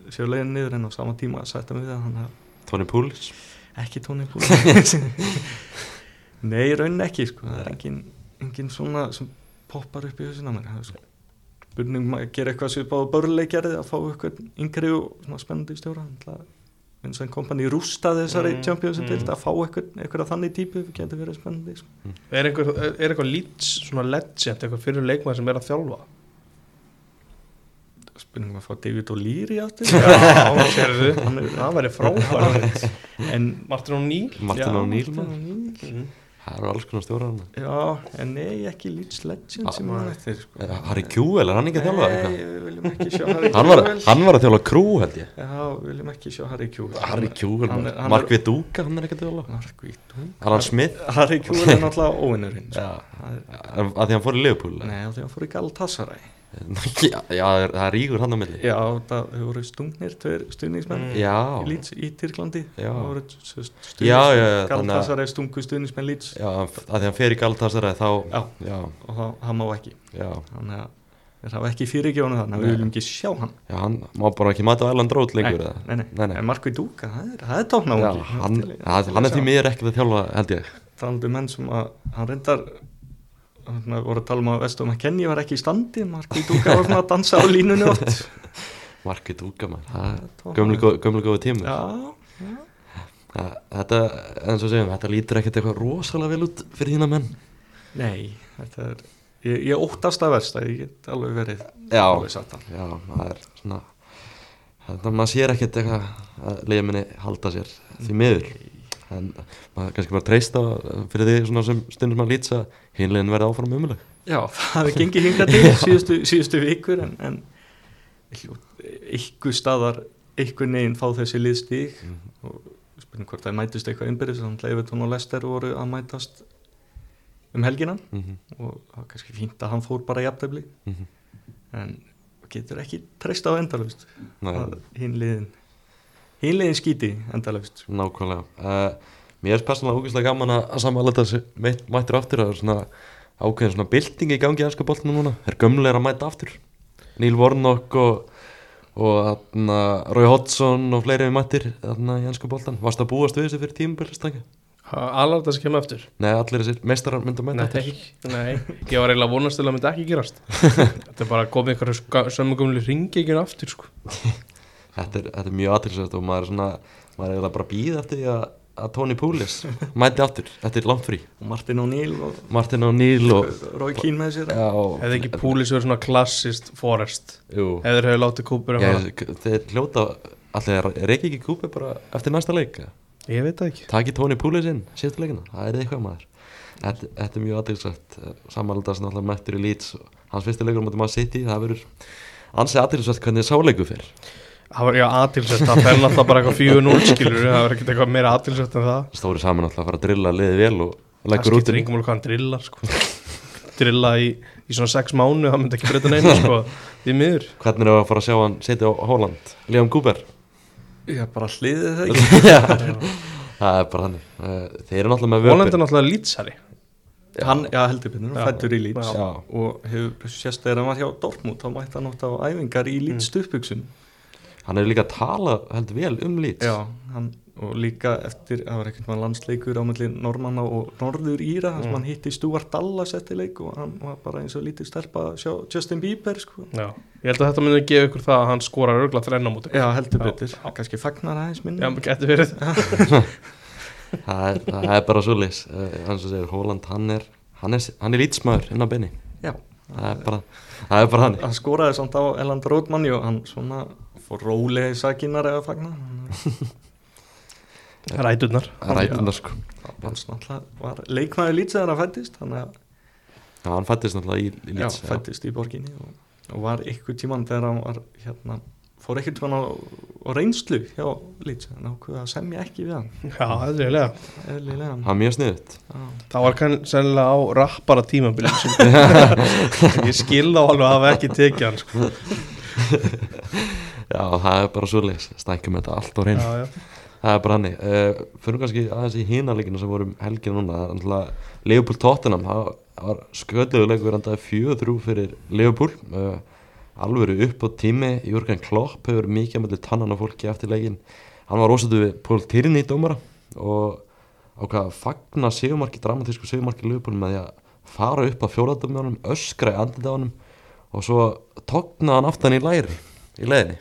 sér leiðin niður en á sama tíma að sætta mig við það þannig að Tony Poulis ekki tóni búin nei, í raunin ekki sko. það er engin, engin svona sem poppar upp í hausina mér það er sko spurning um að gera eitthvað svipað á börnleikjarið að fá eitthvað yngri og spennandi stjóra eins og einn kompani rústaði þessari Mm, mm, Champions mm. mm. að fá eitthvað, þannig típu getur verið spennandi sko. Er einhver, er er eitthvað lýts, svona legend, eitthvað fyrir leikmaður sem er að þjálfa? spurning um að fá David O'Leary er- það væri frábært en Martin O'Neill Martin O'Neill Það eru alls konar stjórar hann já, en nei, ekki Leeds Legend Ah, sem nei. er eftir sko. Harry Kjúvel, er hann ekki að þjálfa nei, við viljum ekki sjá Harry Hann var, Kewell. hann var að þjálfa krú held ég. Já, við viljum ekki sjá Harry Kewell. Harry Kjúvel, Hann er- hann er- hann ekki að þjálfa. Markvít Alan Smith. Harry Kewell er náttúrulega óvinnurinn sko. Já, Það er- að því hann fór í Liverpool Nei, af því að hann fór í Galatasaray Já, já, það það ríkur hann á milli. Já, það hefur voru stungnir, tveir stuðningsmenn Mm. í Já, Leeds í Tyrklandi. Já. Það Já, þannig að- stungu stuðningsmenn Leeds. Já, að því hann fer í Galatasaray þá Já. já, og það, það má ekki. Já, Þannig að þeir hafa ekki fyrirgjónu þannig að við viljum ekki sjá hann. Já, hann má bara ekki mata Erland Rót lengur eða? nei, nei, Nei, nei. En Markvið Dúka, það er, það Já, hann, er því miður ekkert að þjálfa held ég. Talandi um menn sem að hann reyndar hann voru að tala um að Vestum að Kenny var ekki í standi Markvið Dúka var svona að dansa á línunni oft. Markið Dúka mann, það tókna. gömlu góð- gömlu góðu tímur. Já, Það- Þetta, eins og segjum, þetta lítur ekkert eitthvað rosalega vel út fyrir þína menn. Nei, þetta er Ég, ég óttast að versta, ég get alveg verið Já, alveg já, það er svona Þetta maður sér ekkert eitthvað að leiða minni halda sér því miður. En maður kannski bara treysta fyrir því svona sem stundum maður lýtsa hinlegin verði áfram umuleg Já, það hefði gengið hingað til síðustu, síðustu vikur en, en ykkur staðar ykkur neginn fá þessi liðstík og spurning hvort það mætist eitthvað innbyrðis þannig að Evertón og Lester voru að mætast um helgina. Mm -hmm. og það var kannski fínt að hann fór bara jafntefli. Mm -hmm. en getur ekki treysta á liðin hinn liðin skíti endalust nákvæmlega. Uh, Mér er persónulega ógeðslega gaman að að samanlega þessi meitt, mættir aftur það er svona ákveðin svona bylting í gangi í ennska boltinu núna þeir gömlega að mæta aftur Neil Warnock og og þarna Roy Hodgson og fleiri við mættir þarna í ennska boltan Varst að búast við þessu fyrir tímubilstanga? Alarda sem kemur eftir Nei, allir þessir meistarar myndu að mæta aftur. Nei, nei, ég var eiginlega vonast til að það myndi ekki gerast Þetta er bara komið einhverju sömugumli ringi ekki aftur sko. þetta, er, þetta er mjög aðtilsvægt og maður er svona maður er eiginlega bara að býða eftir því að, að Tony Poulis mæti aftur, þetta er langt frí. Og Martin O'Neill og Martin O'Neill og, Rói Kín með sér Hefði ekki Púlis verið svona klassist Forrest jú, Hefur hefur látið Cooper um ég, hana þeir hljóta allir er ekki ekki kúpi bara eftir næsta leik eða? Ég veit það ekki. Taki Tony Poulis inn, síðustu leikina. Það er eitthvað maður. Þetta, þetta er mjög aðtilsvægt samanlega sem alltaf mættur í Leeds og hans fyrsti leikur mútið maður City það verður ansið aðtilsvægt hvernig sáleiku fyrr Það var já aðtilsett, það fer náttúrulega bara eitthvað 4-0 skilur Það var ekkert eitthvað meira aðtilsett en það. Stóri saman alltaf að fara að drilla liði vel og Það leggur út skiptir yngum alveg hvað hann drillar sko. Drilla í, í svona 6 mánu Það myndi ekki breyta neina sko. Því miður. Hvernig er það að fara að sjá hann setja á Holland? Leon Cooper? Já, bara hliðið það ekki? Það er bara þannig. Eh, þeir eru náttúrulega með Holland vöpin. er náttúrulega lýtsari Hann, já, heldur betur, Já. fættur í Leeds. Já. og hefur sérst þegar hann var hjá Dortmund þá mætti hann átt á æfingar í Leeds stuðbuxum hann hefur líka að tala heldur vel um Leeds Já, hann, og líka eftir, það var ekkert maður landsleikur á melli Normanna og Norður Íra þar sem Mm. hann hitti Stuart Dallas eftir leik og hann var bara eins og lítið stelpa að sjá Justin Bieber sko. Já, ég held að þetta myndi gefa ykkur það að hann skorar örgla þrenna múti Já, heldur betur, já. kannski fagnar aðeins minni Já, getur verið. Það, er, það er bara svo leis hann sem segir Holland hann er hann er, hann er Leedsmaður inn á benni Já, það er bara það er bara hann hann skoraði samt á Elland Róðmanni og hann svona fór rólega í sakinar eða fagna. Ræturnar. Rætundar sko. Hann var leikmaður Leeds þegar hann fættist þannig að Já, hann fættist náttúrulega í, í já, Leeds fættist í borginni og, og var ykkur tíman þegar hann var hérna, fór ekkert tíman á, á reynslu hjá en ákveða að semja ekki við hann. Já, það eiginlega eðlilega. Hann er mjög sniðut Já. Það var kann, sennilega á rappara tímabilið sem ég skil þá alveg að hafa ekki tekið hann sko. já, það er bara svo leis stækjum þetta allt á já. það er bara hann uh, fyrir kannski aðeins í hínaleginu sem vorum helgin núna. Leopold Tottenham það var sköldlega leikur endaði fjöð þrjú fyrir Leopold. Uh, alvöru upp á tími. Jörgen Klopp hefur mikið með tannan á fólki eftir leikin hann var ósættu við Pól Tyrni í dómara. Og ákvað að fagna segumarki, dramatísku segumarki Leopold með því að fara upp að fjóladömjónum öskra í andið á honum. Og svo tóknaði hann aftan í læri í leiðinni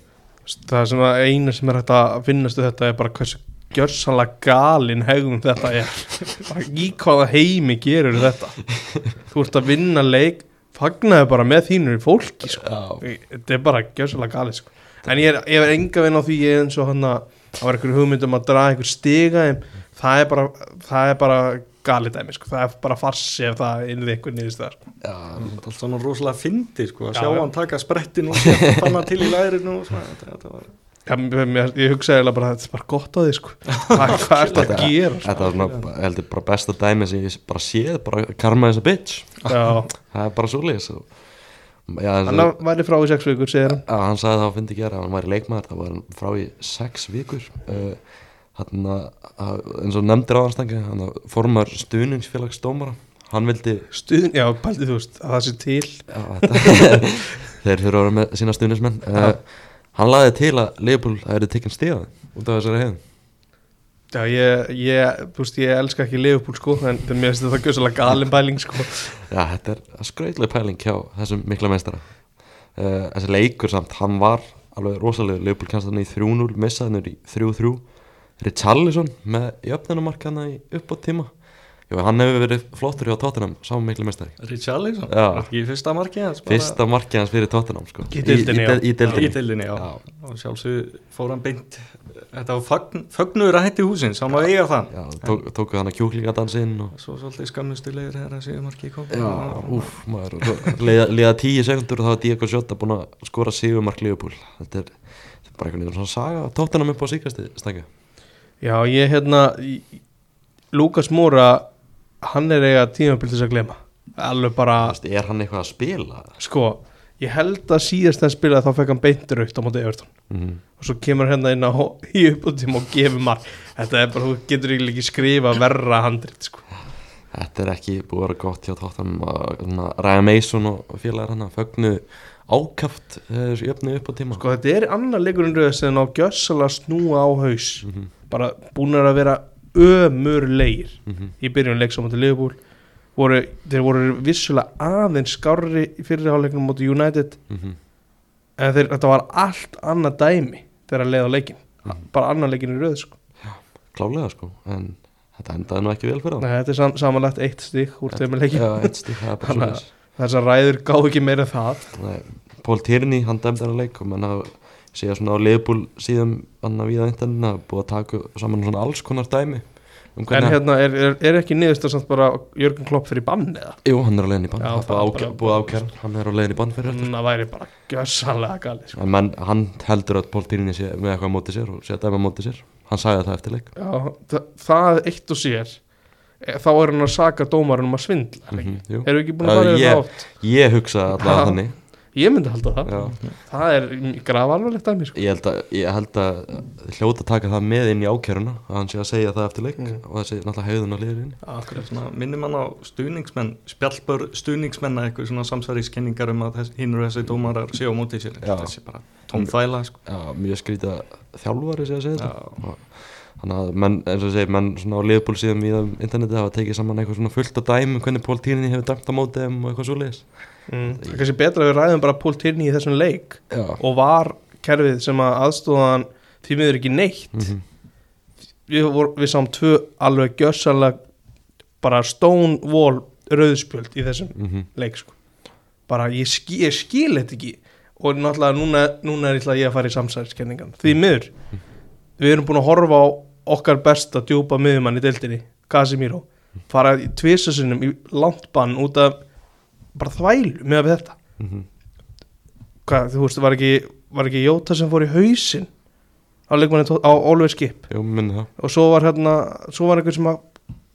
Það sem að eina sem er hægt að finnastu þetta er bara hversu gjörsanlega galin hegðum þetta er Bara í hvaða heimi gerur þetta þú ert að vinna leik fagnaði bara með þínur fólki sko. Þetta er bara gjörsanlega galið sko. en ég er, ég er enga vinn á því ég er eins og hann að það var einhver hugmyndum að draga einhver stiga það er bara, það er bara galið dæmi sko. það er bara farsi ef það innið einhver niðurst það sko. Já, það er alltaf svona rosalega fyndi sko, að Já, sjá já. hann taka sprettin og fanna til í lærinu og svona, þetta, var Já, mér, ég hugsaði eiginlega bara að þetta er bara gott á því sko. hvað, er þetta að gera sko? Þetta var svona, heldur, bara besta dæmi sem ég bara séð, bara karma þessa bitch Já, Það er bara svoleiðis og- Já, hann hann, væri frá í sex vikur segir hann já, hann sagði það að fyndi gera, hann væri leikmaður, það var hann frá í sex vikur uh, hann að, eins og nefndir á anstangi, hann að formar stuðningsfélags dómara, hann vildi Stuðin, já, pældi þú veist, að það sé til. Já, þetta, þeir þurfa að vera með sína stuðningsmenn. Uh, hann laði til að Leopold að eru tekinn stigaði út af þessari hefðin Já, ég, ég, þú veist, ég elska ekki Liverpool sko, en það mér finnst þetta gjössalega galin bæling sko. Já, þetta er skrautlega pæling hjá þessum mikla meistara. Uh, Þessi leikur samt, hann var alveg rosalega Leopold kannast hann í 3-0, missaði hann í 3-3 Richarlison með jöfnunumarkana í upp á tíma. Jú, hann hefur verið flottur hjá Tottenham, saman miklu meistari. Richarlison, ekki fyrsta markið hans bara- Fyrsta markið hans fyrir Tottenham sko. Í. Já. og sjálfsög fór hann beint þetta var fagn, fögnuður að hætti húsins hann má eiga það Já, tók, tóku hann að kjúklingadansinn og svo svolítið skammustulegur þegar að séu markið kom. Úf, maður. Leiða, tíu sekundur og þá var Diego Jota búin að skora sigumark Leopold Þetta er, er bara einhvern veginn svona saga. Tottenham upp á síkasti stangja Já, ég hérna Lukas Moura hann er eiga tímabil til þess að glema alveg bara, Er hann eitthvað að spila? sko ég held að síðast þegar spilaði þá fekk hann beintur aukt á móti Everton Mm. og svo kemur hérna inn á í uppbúttíma og gefur mark þetta er bara, þú getur ekki skrifa verra handrit sko. Þetta er ekki búið að vera gott hjá Tottenham að- Ryan Mason og félagar hann að fögnu ákaft eh, þessu jöfnu upp á tíma sko þetta er annar leikurinn rauð sem á gjössalega snúa á haus Mhm. bara búin að vera ömurlegir Mhm. í byrjun leiks á móti Liverpool voru, þeir voru vissulega aðeins skárri í fyrirháleiknum móti United Mhm. en þeir, þetta var allt annað dæmi þegar að leiða leikin Mhm. bara annar leikin í röð sko. klálega sko en þetta endaði nú ekki vel fyrir Nei, þetta er sam samanlegt eitt stík úr þeim leikin eitt stík, það er bara að- svona þessar ræður gáðu ekki meira það. Nei, Pól Tierney, hann dæmdi hann að leik og menn að segja svona á leifbúl síðan hann að viða internin að búið að taka saman svona alls konar dæmi um en hérna er, er, er ekki niðurst að samt bara Jörgen Klopp fyrir bann eða? Jú, hann er á leiðin í bann, Já, það er bara- búið ákjær hann. Er á leiðin í bann fyrir þetta. Það væri bara gjössanlega gali sko. en hann heldur að Pól Tierney sé með eitthvað á móti sér og sé að dæma á móti sér. Hann sagði það eftir leik. Já, það, það eitt og sér þá er hann að saka dómarinn um að svindla mm jú. erum við ekki búin að fara yfir ég- það oft Ég hugsa Ha. allavega þannig ég myndi halda það Já. það er graf alvarlegt að mér sko. Ég held að, ég held að hljóta að taka það með inn í ákjöruna að hann sé að segja það eftir leik Mm. og þessi náttúrulega heiðun að liðurinn minnum hann á stuðningsmenn spjallbör stuðningsmenn að eitthvað svona samsæriskenningar um að þess, hinn og þessi dómarar séu á móti sér þessi bara tómþæla sko. Mjög skrítið að þjálfari sé að segja þetta Þannig að menn, eins og ég segi, menn svona á liðbúl síðan við um interneti hafa tekið saman eitthvað svona fullt af dæmi hvernig Pól Tíni hefur dæmt á móti þeim og eitthvað svo leiðis mm. það er kannski betra að við ræðum bara Pól Tierney í þessum leik Já og var kerfið sem að aðstóðan því miður ekki neitt Mhm. við, vor, við sáum tvö alveg gjössanlega bara stonewall rauðspjöld í þessum Mhm. leik sko. bara ég, skil, ég skil þetta ekki og náttúrulega núna, núna er ég að fara í samsæðiskenningan því miður við erum búin að horfa á okkar besta djúpa miðjumann í deildinni Casemiro. Fara í tvisasinnum í langt bann út af bara þvælu með við þetta. Mhm. hvað, þú veist, var ekki, var ekki Jóta sem fór í hausinn á leikmanni á Oliver Skip? Jú, og svo var hérna, svo var einhver sem að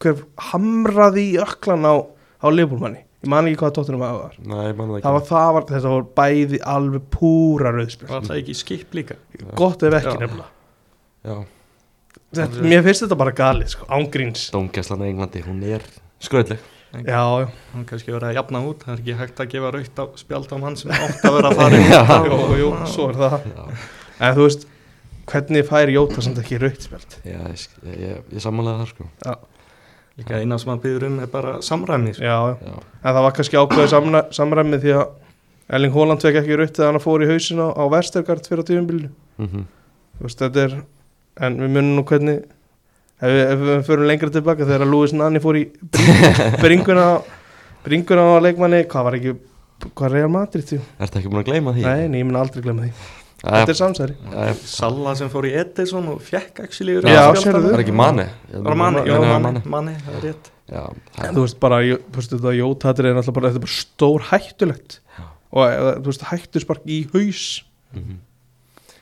hver hamraði í öklan á, á leifbúlmanni, ég man ekki hvað tóttunum að það var Nei, það það var, það var, þetta var bæði alveg púra rauðspil var það ekki skip líka? Gott ef ekki nefnilega. Já, þetta, mér finnst þetta bara galið, sko, ángríns dómgæslan í Englandi, hún er skröðleg já, hann kannski verið að jafna út það er ekki hægt að gefa raukt á spjald á mann sem átt að vera að fara út jú, jú, svo er það. Já, en þú veist, hvernig fær Jóta samt ekki rauðspjald já ég, ég, ég, sammálaði það sko. Já, líka eina sem hann byður um er bara samræmi sko. já, já. En það var kannski ákveðið samræ, samræmi því að Erling Haaland fekk ekki rutt þegar hann fór í hausin á, á Vestergaard fyrir á tífumbilinu. mhm. Þú veist, þetta er, en við munum nú hvernig, ef við, ef við förum lengra tilbaka þegar Lewis Nanni fór í bring, bringuna, bringuna á leikmanni, hvað var ekki, hvað er Real Madrid því? Ertu ekki búin að gleyma því? Nei, nei, ég mun aldrei glemma því. Þetta er samsæri. Salla sem fór í Edison og þarna. Það er ekki manni manni, já, manni, manni, það er rétt Já, En þú veist bara, ég- þú veist, þetta Jótatir er náttúrulega bara, þetta er bara stór hættulegt. Já. Og eh, þú veist, hættuspark í haus.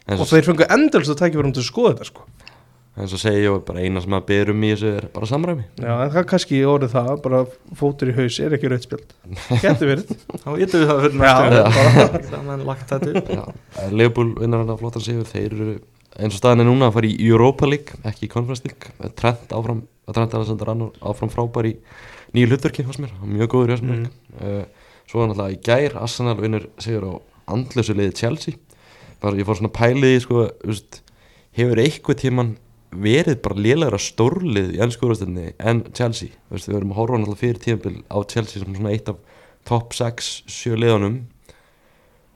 Og svo, þeir fengu endalist að tækja fyrir um til að skoða þetta, sko. en svo segi ég bara eina sem að byrjum í þessu er bara samræmi Já, en það kannski orðið það, bara fótur í haus er ekki rautspjöld. Gæti verið. þá getum við það er menn lagt þetta upp Leopold vinnar hann að flottan sigur þeir eru eins og staðin er núna að fara í Europa League ekki í Conference League Trent áfram, Trent Alexander áfram frábær í nýju hlutverki hos mér, er mjög góður í þessum Mm. uh, svo er náttúrulega í gær Arsenal vinnur sigur á andlösu liði Chelsea bara ég fór svona pælið sko, hefur eitthvað tíman verið bara lélegra stórlið í ennsku úrvastinni en Chelsea? Veist, við erum að horfa náttúrulega fyrir tímabil á Chelsea sem svona eitt af top 6 sjö liðunum.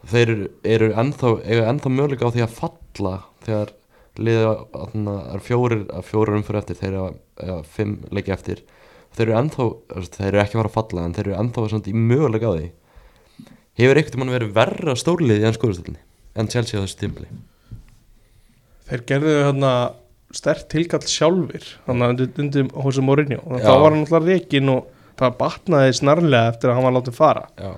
Þeir eru, ennþá, ennþá möguleika á því að falla þegar liða er fjórir, að fjórir umfyrir eftir þeir eru eða fimm leiki eftir. Þeir eru ennþá, þeir eru ekki að fara að falla en þeir eru ennþá í möguleika á því. Hefur einhvern veginn verið verra stórlið í ennsku úrvastinni en Chelsea á þessu tímabili Þeir gerðu hérna stert tilkall sjálfur, þannig að undir, Hosea Mourinho. Og þá var hann alltaf reikin og það batnaði snarlega eftir að hann var látið fara. Já.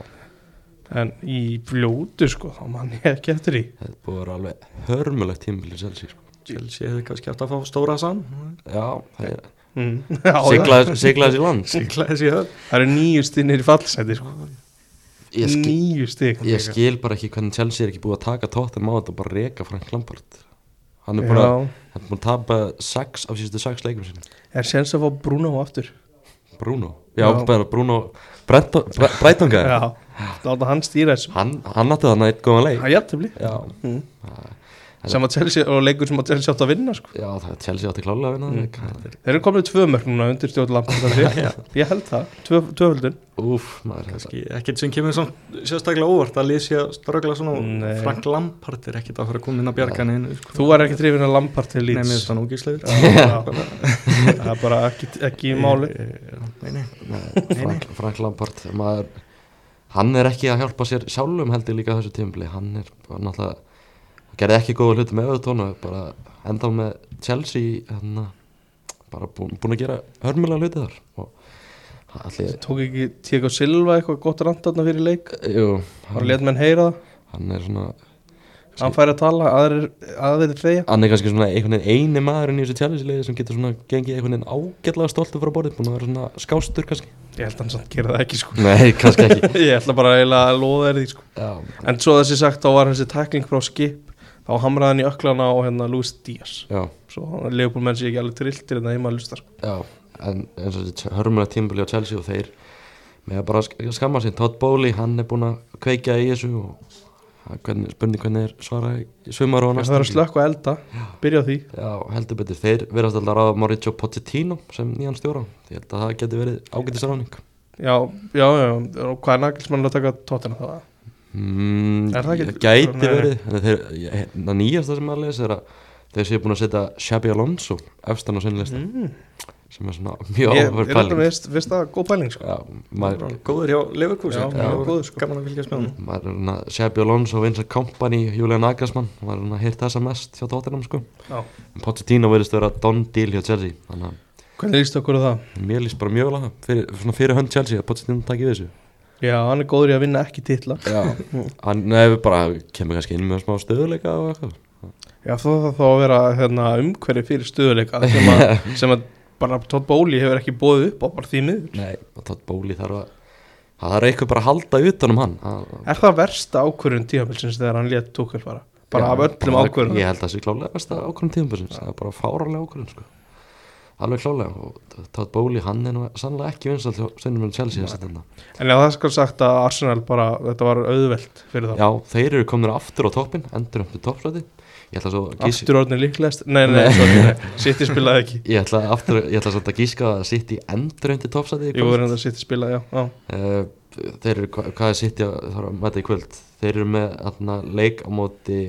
En í fljótu, sko, þá mann ég ekki eftir því. þetta búið að vera alveg hörmulegt tímabili í Chelsea sko. Chelsea hefði kannski hægt að fá stóra sann já, það er Mm. Já, það, siglaði siglaði sér land Sigla þessi höf það eru nýju stinnir í fallseti, sko. Ég, skil, Nýju stygg. ég skil bara ekki hvernig Chelsea er ekki búið að taka tóttum á þetta og bara reka Frank Lampard hann er hann er búin að tapa 6 af síðustu 6 leikum sinni er séns að fá Bruno aftur. Bruno, já, Já. bara Bruno láta hann stýra þessu. hann, hann átti þannig eitt góðan leik Það er jættibli. Sem að Chelsea, og leikur sem að Chelsea átt að vinna sko. Já, það er Chelsea átti klálega að vinna Mm. mm. þeir eru komið tvö mörg núna undir stjórn Lampard ég. Held það, tvö, tvöföldun. Úf, maður kannski ekkert sem kemur sérstaklega óvart að lýsja strögla svona Frank Lampard er ekkert að fara að koma inn að bjarga neinu sko. þú er ekki trefin að Lampard til Nei, mér Leeds finnst það er bara ekki, ekki í máli. Nei, nei, Frank, Frank Lampard maður, hann er ekki að hjálpa sér sjálfum held ég líka á þessu tímabili. Hann er bara náttúrulega gerði ekki góða hluti með Evertón og bara enda með Chelsea hann bara búin, búin að gera hörmulega hluti þar og allir, tók ekki Tiago Silva eitthvað gott randarna fyrir leik? Jú, hann, let menn heyra það, hann er svona hann fær að tala aðrir, aðrir þegja. Hann er kannski svona einhvern veginn eini maðurinn í þessu Chelsea liði sem getur svona gengið einhvern veginn ágætlega stoltur frá borðið, búin að vera svona skástur kannski. Ég held að hann samt gera það ekki sko. Nei, kannski ekki. Ég ætla bara eiginlega að loða þér því sko. Já, En svo þessi sagt þá var þessi tækling frá skip þá hamraði hann í öklana á hérna Luis Díaz. Já, svo Leopold menn sé ekki alveg trilltir en það heima að lusta sko. Já, en eins og þessi hörmulega tímbili á Chelsea og þeir með að bara sk- skamma sín Todd Bowley, hann er búin að kveikja í þessu og hvernig, spurning hvernig er svara í svumar og það er að slökka og elda, byrja á því. Já, heldur betur, þeir verðast alltaf að ráða Mauricio Pochettino sem nýjan stjóra. Ég held að það geti verið ágættisráning já, já, já, og hvað er nagilsmann að taka tóttina það? Mm, Er það ekki- Gæti verið. En þeir, ég- það nýjasta sem maður lesi er að þeir séu búin að setja Xabi Alonso efstan á sinni lista. Mm. sem er svona mjög ég er þetta pæling. veist, veist það góð pæling sko. Já, maður, góður hjá Leverkusen Já, Það var góður, sko. gaman að fylgjast með hann er Xabi Alonso, Vincent Kompany, Julian Agasmann maður er hýrt þessa mest hjá Tottenham sko. Já. Pochettino verðist vera Don Deal hjá Chelsea þannig hvernig líst okkur á það? að mér líst bara mjög vel á það. Fyrir, svona fyrir hönd Chelsea að Pochettino takki við þessu já, hann er góður í að vinna ekki titla Já, hann nefnir bara kemur kannski inn með smá stöðuleika og eitthvað já, þá þá að vera hérna, umhverfi fyrir stöðuleika sem að, sem að bara Todd Bowley hefur ekki bóðið upp á bara því miður Nei, Todd Bowley þarf að það þarf eitthvað bara að halda utanum hann Er það versta ákvörðun tímabilsins þegar hann létt tókvel fara? Bara Já, af öllum bara- ákvörðunum? Ég held að það sé klálega besta ákvörðum tíðanbjörnsins það er bara fáralega ákvörðum sko. Alveg klálega og Todd Bowley hann er nú sannlega ekki vinsall hjá stundum með Chelsea þess að En já, það skal sagt að Arsenal bara, þetta var auðvelt fyrir það Já, þeir eru komin aftur á toppin endur um til toppsræti Aftur orðin líklegast? Nei, nei, Nei. City spilaði ekki. Ég ætla, aftur, ég ætla að gíska að í endur um til toppsræti Jú, er þetta City spilaði, já, uh, þeir eru, hva, hvað er sitt að mæta í kvöld? Þeir eru með leik á móti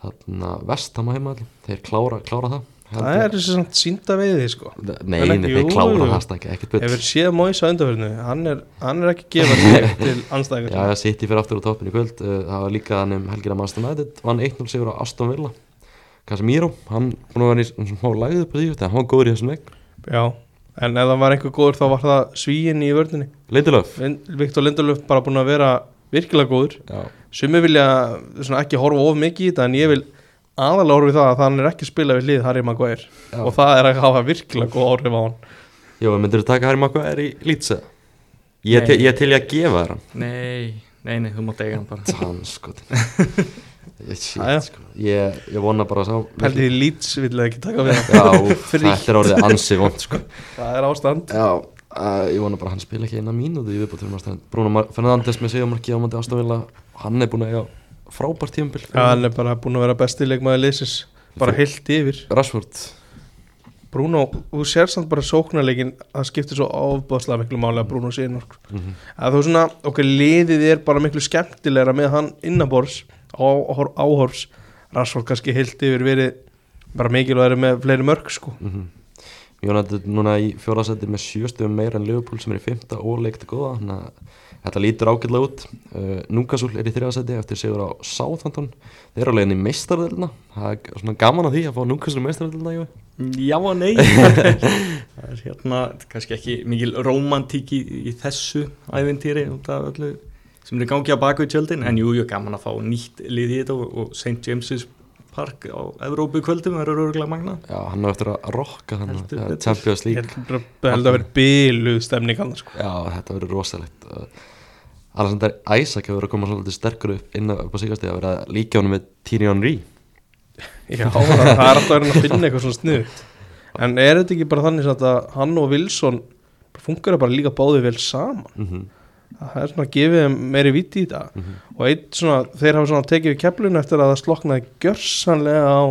þarna, vestam á heimaðli þeir klára, klára það Það er samt sínda veiði, sko. Nei, ekki- þeir klára það ekkert bull. Hefur séð Móis á undarförinu hann, hann er ekki gefað sig til anstæðingar Já, City fyrir aftur á toppin í kvöld. Uh, það var líka hann um helgina Master United vann 1-0 sigur á Aston Villa. Casemiro, hann að vera í svona smá lagið upp á því, hann var góður í þessum leik. Já, en ef það var einhver góður þá var það svíin í vörðinni Lindelöf. Viktor Lindelöf bara búin að vera virkilega góður. Já, Sumi vilja svona, ekki horfa of mikið í þetta en ég vil aðalega horfa í það að hann er ekki að spila við hlið Harry Maguire Já. og það er að hafa virkilega góð áhrif á hann Jó, myndir þú taka Harry Maguire í Leeds eða? Ég, er til- Nei. ég til í að gefa þér hann Nei, nei, nei, þú mátt eiga hann bara Hann sko Ég, shit, Jæja. sko. ég, ég vona bara að sá Pældi því Leeds vill ekki taka við hann Já, úff, Frítt. þetta er orðið ansi vond sko. Það er ástand Já, uh, ég vona bara að hann spila ekki eina mínútu í viðbútt fyrir maður Bruno Mar- Fernandes með sigurmarki á mandi ástofila Hann er búin að eiga frábært tímabil. Já, hann er bara búin að vera besti leikmaður liðsins. Bara heilt yfir. Rashford. Bruno, þú sér samt bara sóknarleikin það skiptir svo ofbáslega miklu máli að Bruno sé innvork mm að þú svona, okkur liðið er bara miklu skemmtilegra með hann innabors áhor, áhors Rashford kannski heilt yfir verið bara mikilvægri með fleiri mörg sko. -hmm. Jónættið núna í fjóraðsætti með sjöstöfum meira en Liverpool sem er í fymta og leikti góða þannig að þetta lítur ágætlega út. Uh, Núkasúl er í þriðarsætti eftir sigur á Southampton. Þeir eru á leiðin í meistarðelina það er svona gaman að því að fá Núkasúl í meistarðelina Jói. Já og nei. Það er hérna, kannski ekki mikil romantík í, í þessu ævintýri sem er í gangi á baku í tjöldin en jú, jú, gaman að fá nýtt lið í þetta og, og St. James's Park á Evrópu kvöldum verður örgulega magna Já, hann á eftir að rokka þannig Heldur að. Champions League. Held að held að vera bíluð stemning hann sko. Já, þetta verður rosalegt. Alexander Isaac hefur verið að koma svolítið sterkur upp inn á, upp á sigast að vera líka honum með Thierry Henry. Já, það það er alltaf verið að finna eitthvað svona snuð en er þetta ekki bara þannig að hann og Wilson funkar bara líka báði vel saman? Mm það er svona gefið þeim meiri viti í þetta Mhm. og eitt svona, þeir hafa svona tekið við keflun eftir að það sloknaði gjörsanlega á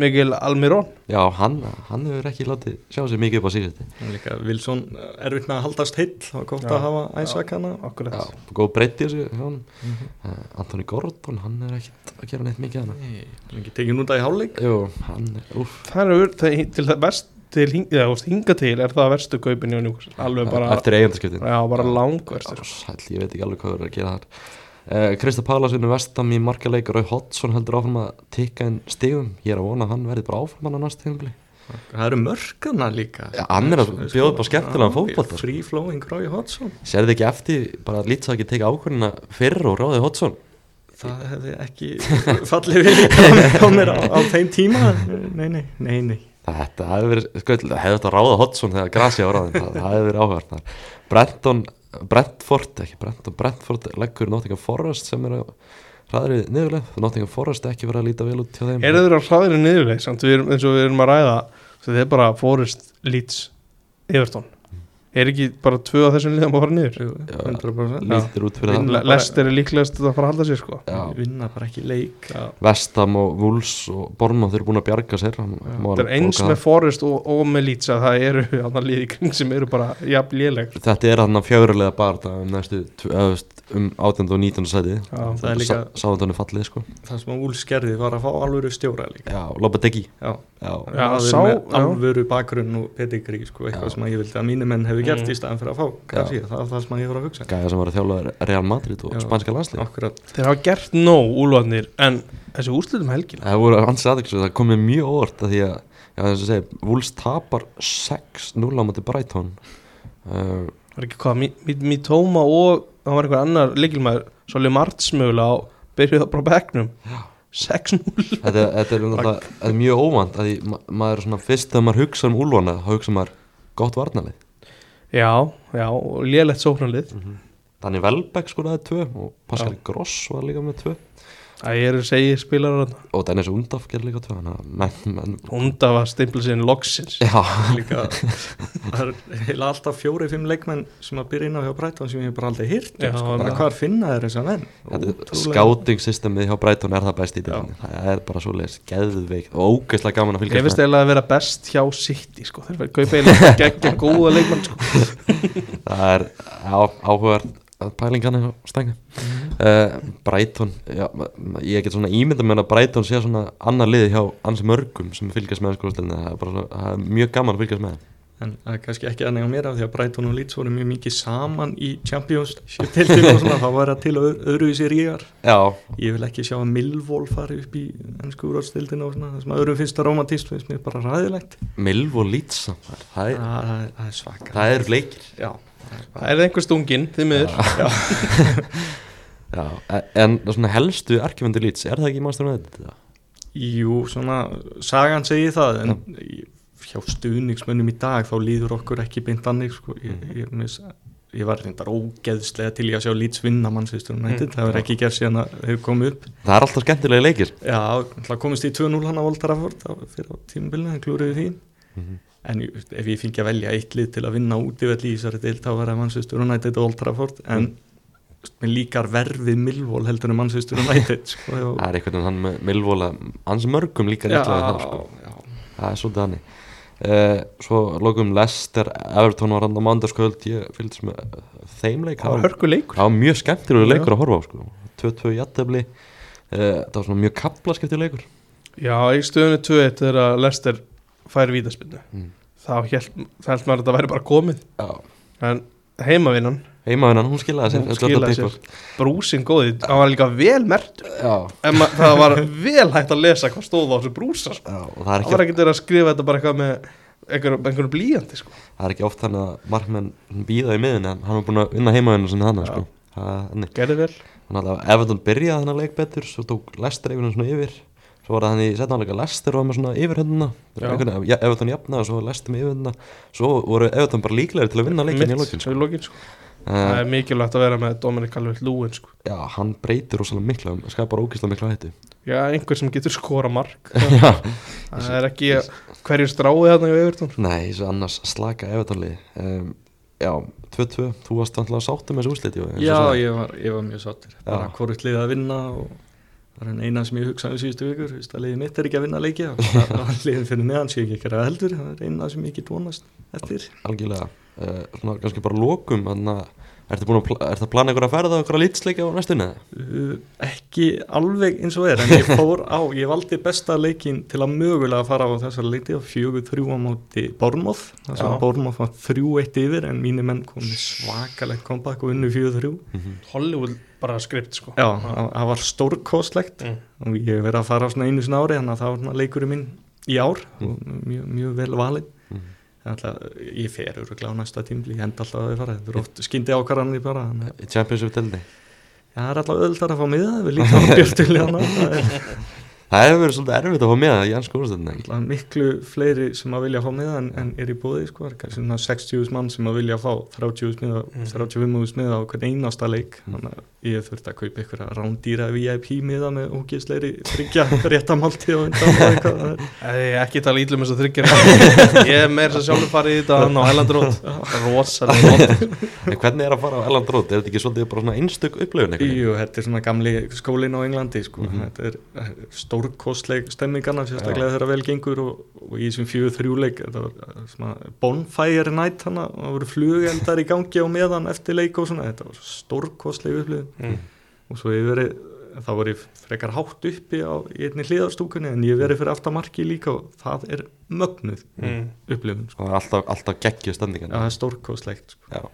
Mikil Almirón. Já, hann, hann hefur ekki látið sjá sér mikið upp á En líka Wilson eh, erfitt með að haldast heill. Og gott Já. að hafa æsakana akkurat. Já, góð breytti þessu hjá honum. Mhm. uh, Anthony Gordon, hann er ekkit að gera neitt mikið hann Nei, hann er ekki tekið núnda í hálfleik. Jú, hann er, úff. Það er það, til það best til hing, eða, þú veist, hinga til er það verstu kaupin í Newcastle alveg bara, Eftir eigandaskiptin já, bara langverstu Já, sæll, ég veit ekki alveg hvað það er að gera þar. Uh, Krista Pálas vinnur vestam í markaleik. Rauð Hoddsson heldur áfram að tikka inn stigum. Ég er að vona að hann verði bara áfram hann á næst tíðanbili Það eru mörgana líka. Já, hann er að bjóða upp á skemmtilegan fótbolta, sko. Free flowing Rói Hodgson. Serði ekki eftir bara að lítsa ekki tekið ákvörðina fyrr og ráðið Hoddsson Það hefði ekki fallið við á mér á, á þeim tíma. Nei, nei, nei, nei Þetta hefði verið, sko, hefði þetta ráða Hoddsson þegar Gracia var ráðin, það, það hefði verið áhverð þar. Brenton, Brentford, ekki Brenton, Brentford leggur Nottingham Forest sem er að hraðri niðurlega, Nottingham Forest ekki verið að líta vel út hjá þeim. er þeir á hraðinu niðurleik samt við erum, eins og við erum að ræða svo þeir bara Forest, Leeds, Everton er ekki bara tvö af þessum liðum að fara niður Jú, 100% Lítur út fyrir Vinna það. bara- Lester er líklegast að fara að halda sér sko Já. Vinna bara ekki leik Já. Vestam og Wolves og Bornmoth eru búin að bjarga sér. hann Það er eins með. Forrest og, og með Leeds að það eru annar liði í kring sem eru bara jafn léleg Þetta er hann að fjögurulega barða um næstu, um 18. og 19. sæti. Það er líka- Sáðan fallið, sko. Það sem að Úls gerði var að fá alvöru stjóra líka Já. Já, Já, Já, með já. alvöru bakgrunn og pedigrí sko, eitthvað Já. sem að ég vildi að mínu menn hefur gert Mm. í staðan fyrir að fá Garcia, það er það sem ég voru að hugsa. Gæða sem var að þjála Real Madrid og Já. spanska landslið. Akkurat, Þeir hafa gert nóg úlvarnir en þessi úrslutum helgina? Það voru ansið aðeins það komið mjög óvart að því að, já þess að segja, Wolves tapar 6-0 á móti Brighton. Uh, var ekki hvað, Mítóma og það var einhver annar leikilmaður Svolítið martsmögulega á byrjuð bara á bekknum. 6-0 þetta, þetta er þetta er mjög óvand að því ma maður er svona fyrst þegar maður hugsa um úlvana þá hugsa maður gott varnalið Já, já, og lélegt sóknarlið. Danni Velbeck skoraði tvö og Pascal Gross var líka með tvö Það er að segja spilar og Dennis Undaf gerði líka tvö þannig að Hunda var stimpla sinni loksins. Já, líka það er heila alltaf fjóri-fimm leikmenn sem að byrja inn á hjá Bræton sem ég hef bara aldrei hýrt Já, sko, bara hvar finna þeir þess að menn? Þetta scouting systemið hjá Brighton er það best í dildinni það er bara svoleiðis geðveik og ógeðslega gaman að Ég fylgjast finnst eiginlega að vera best hjá City sko. Þeir verður kaupa eiginlega geggja góða leikmann sko. það er á, áhugaður pælingan á stænga uh, Brighton já, ma- ma- ég get svona ímynda með að Brighton sé svona annar liði hjá ansi mörgum sem fylgjast með skólastelni það er það er mjög gaman að fylgjast með þeim. en það er kannski ekki aðnega mér af því að Bræton og Leeds voru mjög mikið saman í Champions þá var það til öð, öðruvísi rígar. Já, ég vil ekki sjá að Millwall fari upp í ennsku svona það sem að öðrum finnst það romantist finnst mér bara ræðilegt Milv og Leeds það er, það, það, það er svaka. það er leikir já, Það er einhver stungin, þið miður. Já, e- en svona helstu arkifendur Leeds, er það ekki mannstæður með þetta? Jú, svona sagan segir það en í- hjá stuðningsmönnum í dag þá líður okkur ekki beint annir sko. ég, ég, mis, ég var reyndar ógeðslega til í að sjá Leeds vinna mannsvistur United, Mm, það verður ekki gert síðan að hefur komið upp. Það er alltaf skemmtilega leikir. Já, það komist í 2-0 hann á á- fyrir á tímabilinu, það klúriði því. Mhm. En ef ég fengi að velja eitt lið til að vinna út í velli í þessari deild þá verður mannsvistur United og Old Trafford. En Mm. líkar verfið Millwall heldur en mannsvistur United sko, og, það er einhvern veginn hann með Milvola hans mörgum líka já, réttlega það sko. er svolítið hannig uh, svo lokum Lester Everton var hann á mándarskvöld ég fylgdist með uh, þeim leik. Það var hörku leikur. það var mjög skemmtilegur leikur að horfa á sko. 2-2 jættefli uh, það var svona mjög kaplaskipti leikur. Já, í stöðunni 2-1 þegar að Lester færi vítaspinnu Mm. þá held, maður að þetta væri bara komið Já. en heimavinnan heimaðunan, hún skilaði sér Hún skilaði pick-up. brúsin góði, hann var líka vel mert Já. en það var vel hægt að lesa hvað stóð á þessu brúsa sko. Já, það það var ekki, ekkert verið að skrifa þetta bara eitthvað með einhver, einhverjum blíjandi sko. það er ekki oft þannig að markmenn býða í miðun en hann var búin að vinna sinni þannig Já. sko. það, þannig gerði vel Þannig að Everton byrjaði þennan leik betur svo tók Lester einhvern veginn svona yfir svo var það hann í setnaðanleika Lester var með svona yfirhundina Já. ja, Everton jafnaði og svo Lester með yfirhundina svo voru Everton bara líklegir til að vinna leikin í lokin sko. það uh, er mikilvægt að vera með Dominic Calvert-Lewin sko. Já, hann breytir rosalega mikla skapar ógislega mikla hættu. Já, einhver sem getur skora mark. Það er ekki hverju stráið þarna í Evertón nei, annars slaka Everton lið. Um, já, 2-2, þú varst alltaf sáttum með þessu úsliti Já, ég var, ég var mjög sáttur. Bara hvort liðið að vinna og það er eina sem ég hugsaði síðustu vikur veist, að liðið mitt er ekki að vinna og það var liðið fyrir neðan sé ekki ekki að heldur það er eina sem ég get vonast eftir. Algjörlega. Uh, svona kannski bara lokum þannig að ertu búin að, pla- ertu að plana ykkur að ferða og ykkur að lýtsleika á næstunni? Uh, ekki alveg eins og er en ég fór á, ég valdi besta leikin til að mögulega fara á þessar leiti á fjögur þrjú á móti það sem Já. Bormoth var þrjú eitt yfir en mínir menn komið svakalegt kompakk og unnu fjögur þrjú. Hollywood bara skript sko. Já, það það var stórkostlegt. Mm. og ég hef verið að fara á svona einu sinna ári þannig að það var svona leikurinn minn í ár og mjög, mjög vel valinn. Mhm. þannig að ég fer öruglega á næsta tímli ég enda alltaf að þau fara, þetta er oft skyndi ákvarðanir bara, að Í Championship delni það er alltaf öðvöldar að fá miða við líka á björtulegana það það hefur verið svolítið erfitt að fá með það í ennsku úrstöldinni alltaf miklu fleiri sem að vilja fá miða en, en er í bóði sko, það er kannski svona 60.000 mann sem að vilja fá 30.000 miða, Mhm. 35.000 miða á hvern einasta leik. Þannig að ég þurfti að kaupa ykkur að rándýra VIP miða með ógeðsleiri tryggja réttamálti og undan og eitthvað. Það Ég ekki tala ítlum eins og þryggjar Ég er meira að sjálfur farið í þetta hann á en hvernig er að fara á Elland Road, er þetta ekki svolítið bara svona einstök veginn? Jú, þetta er svona gamli skólinn á Englandi sko. Þetta er eh, stórkostleik stemmingana, sérstaklega þegar vel gengur og, og í þessum fjögur þrjúleik eh, bonfire night hana, það voru flugeldar í gangi á meðan eftir leik og svona, þetta var stórkostleik upplifun Mm. og svo ég verið var ég frekar hátt uppi á einni hliðarstúkunni en ég verið fyrir aftamarki líka og það er mögnuð Mm. upplifun sko. það er alltaf, alltaf geggju Já, stemningan það er stórkostlegt sko. Já.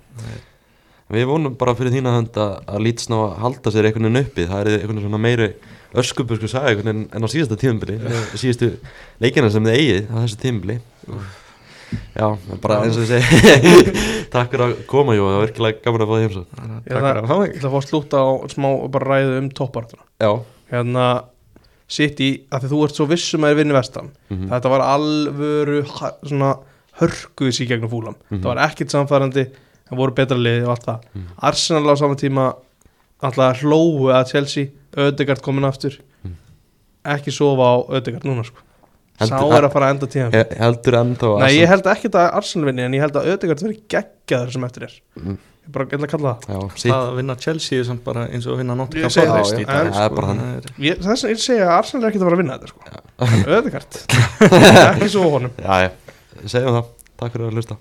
Við vonum bara fyrir þína hönd að, að Leeds ná að halda sér einhvern veginn uppi. Það er einhvern veginn meiri öskubusku saga einhvern veginn en á síðasta tíðumbili síðustu leikina sem þið eigið á þessu tíðumbili Já, bara eins og þið segi. Takk fyrir að koma Jó, það var virkilega gaman að fá því heimsó Ég ætla að fá að slúta á smá og bara ræðu um toppartuna Já, Hérna sitt í að því þú ert svo vissum að er vinni vestam Mhm. Þetta var alvöru svona hörkuðs í gegnum fúlam Mhm. Það var ekkit samfærandi Það voru betra liði og allt það. Mhm. Arsenal á saman tíma alltaf hlóu að Chelsea Ödegard komin aftur. Mhm. Ekki sofa á Ödegard núna sko. Sá er að fara að enda He- heldur ennþá Nei, ég held ekki að Arsenal vinni en ég held að Ödegard verði geggjaður sem eftir er. Mm. Ég bara ætla að kalla það. Já, sítt Það að vinna Chelsea er samt bara eins og að vinna Nottingham Forest í dag, það er sko. Þess að ég segja að Arsenal er ekki að fara að vinna þetta sko. Ödegard Ekki svo honum. Segjum það. Takk fyrir að hlusta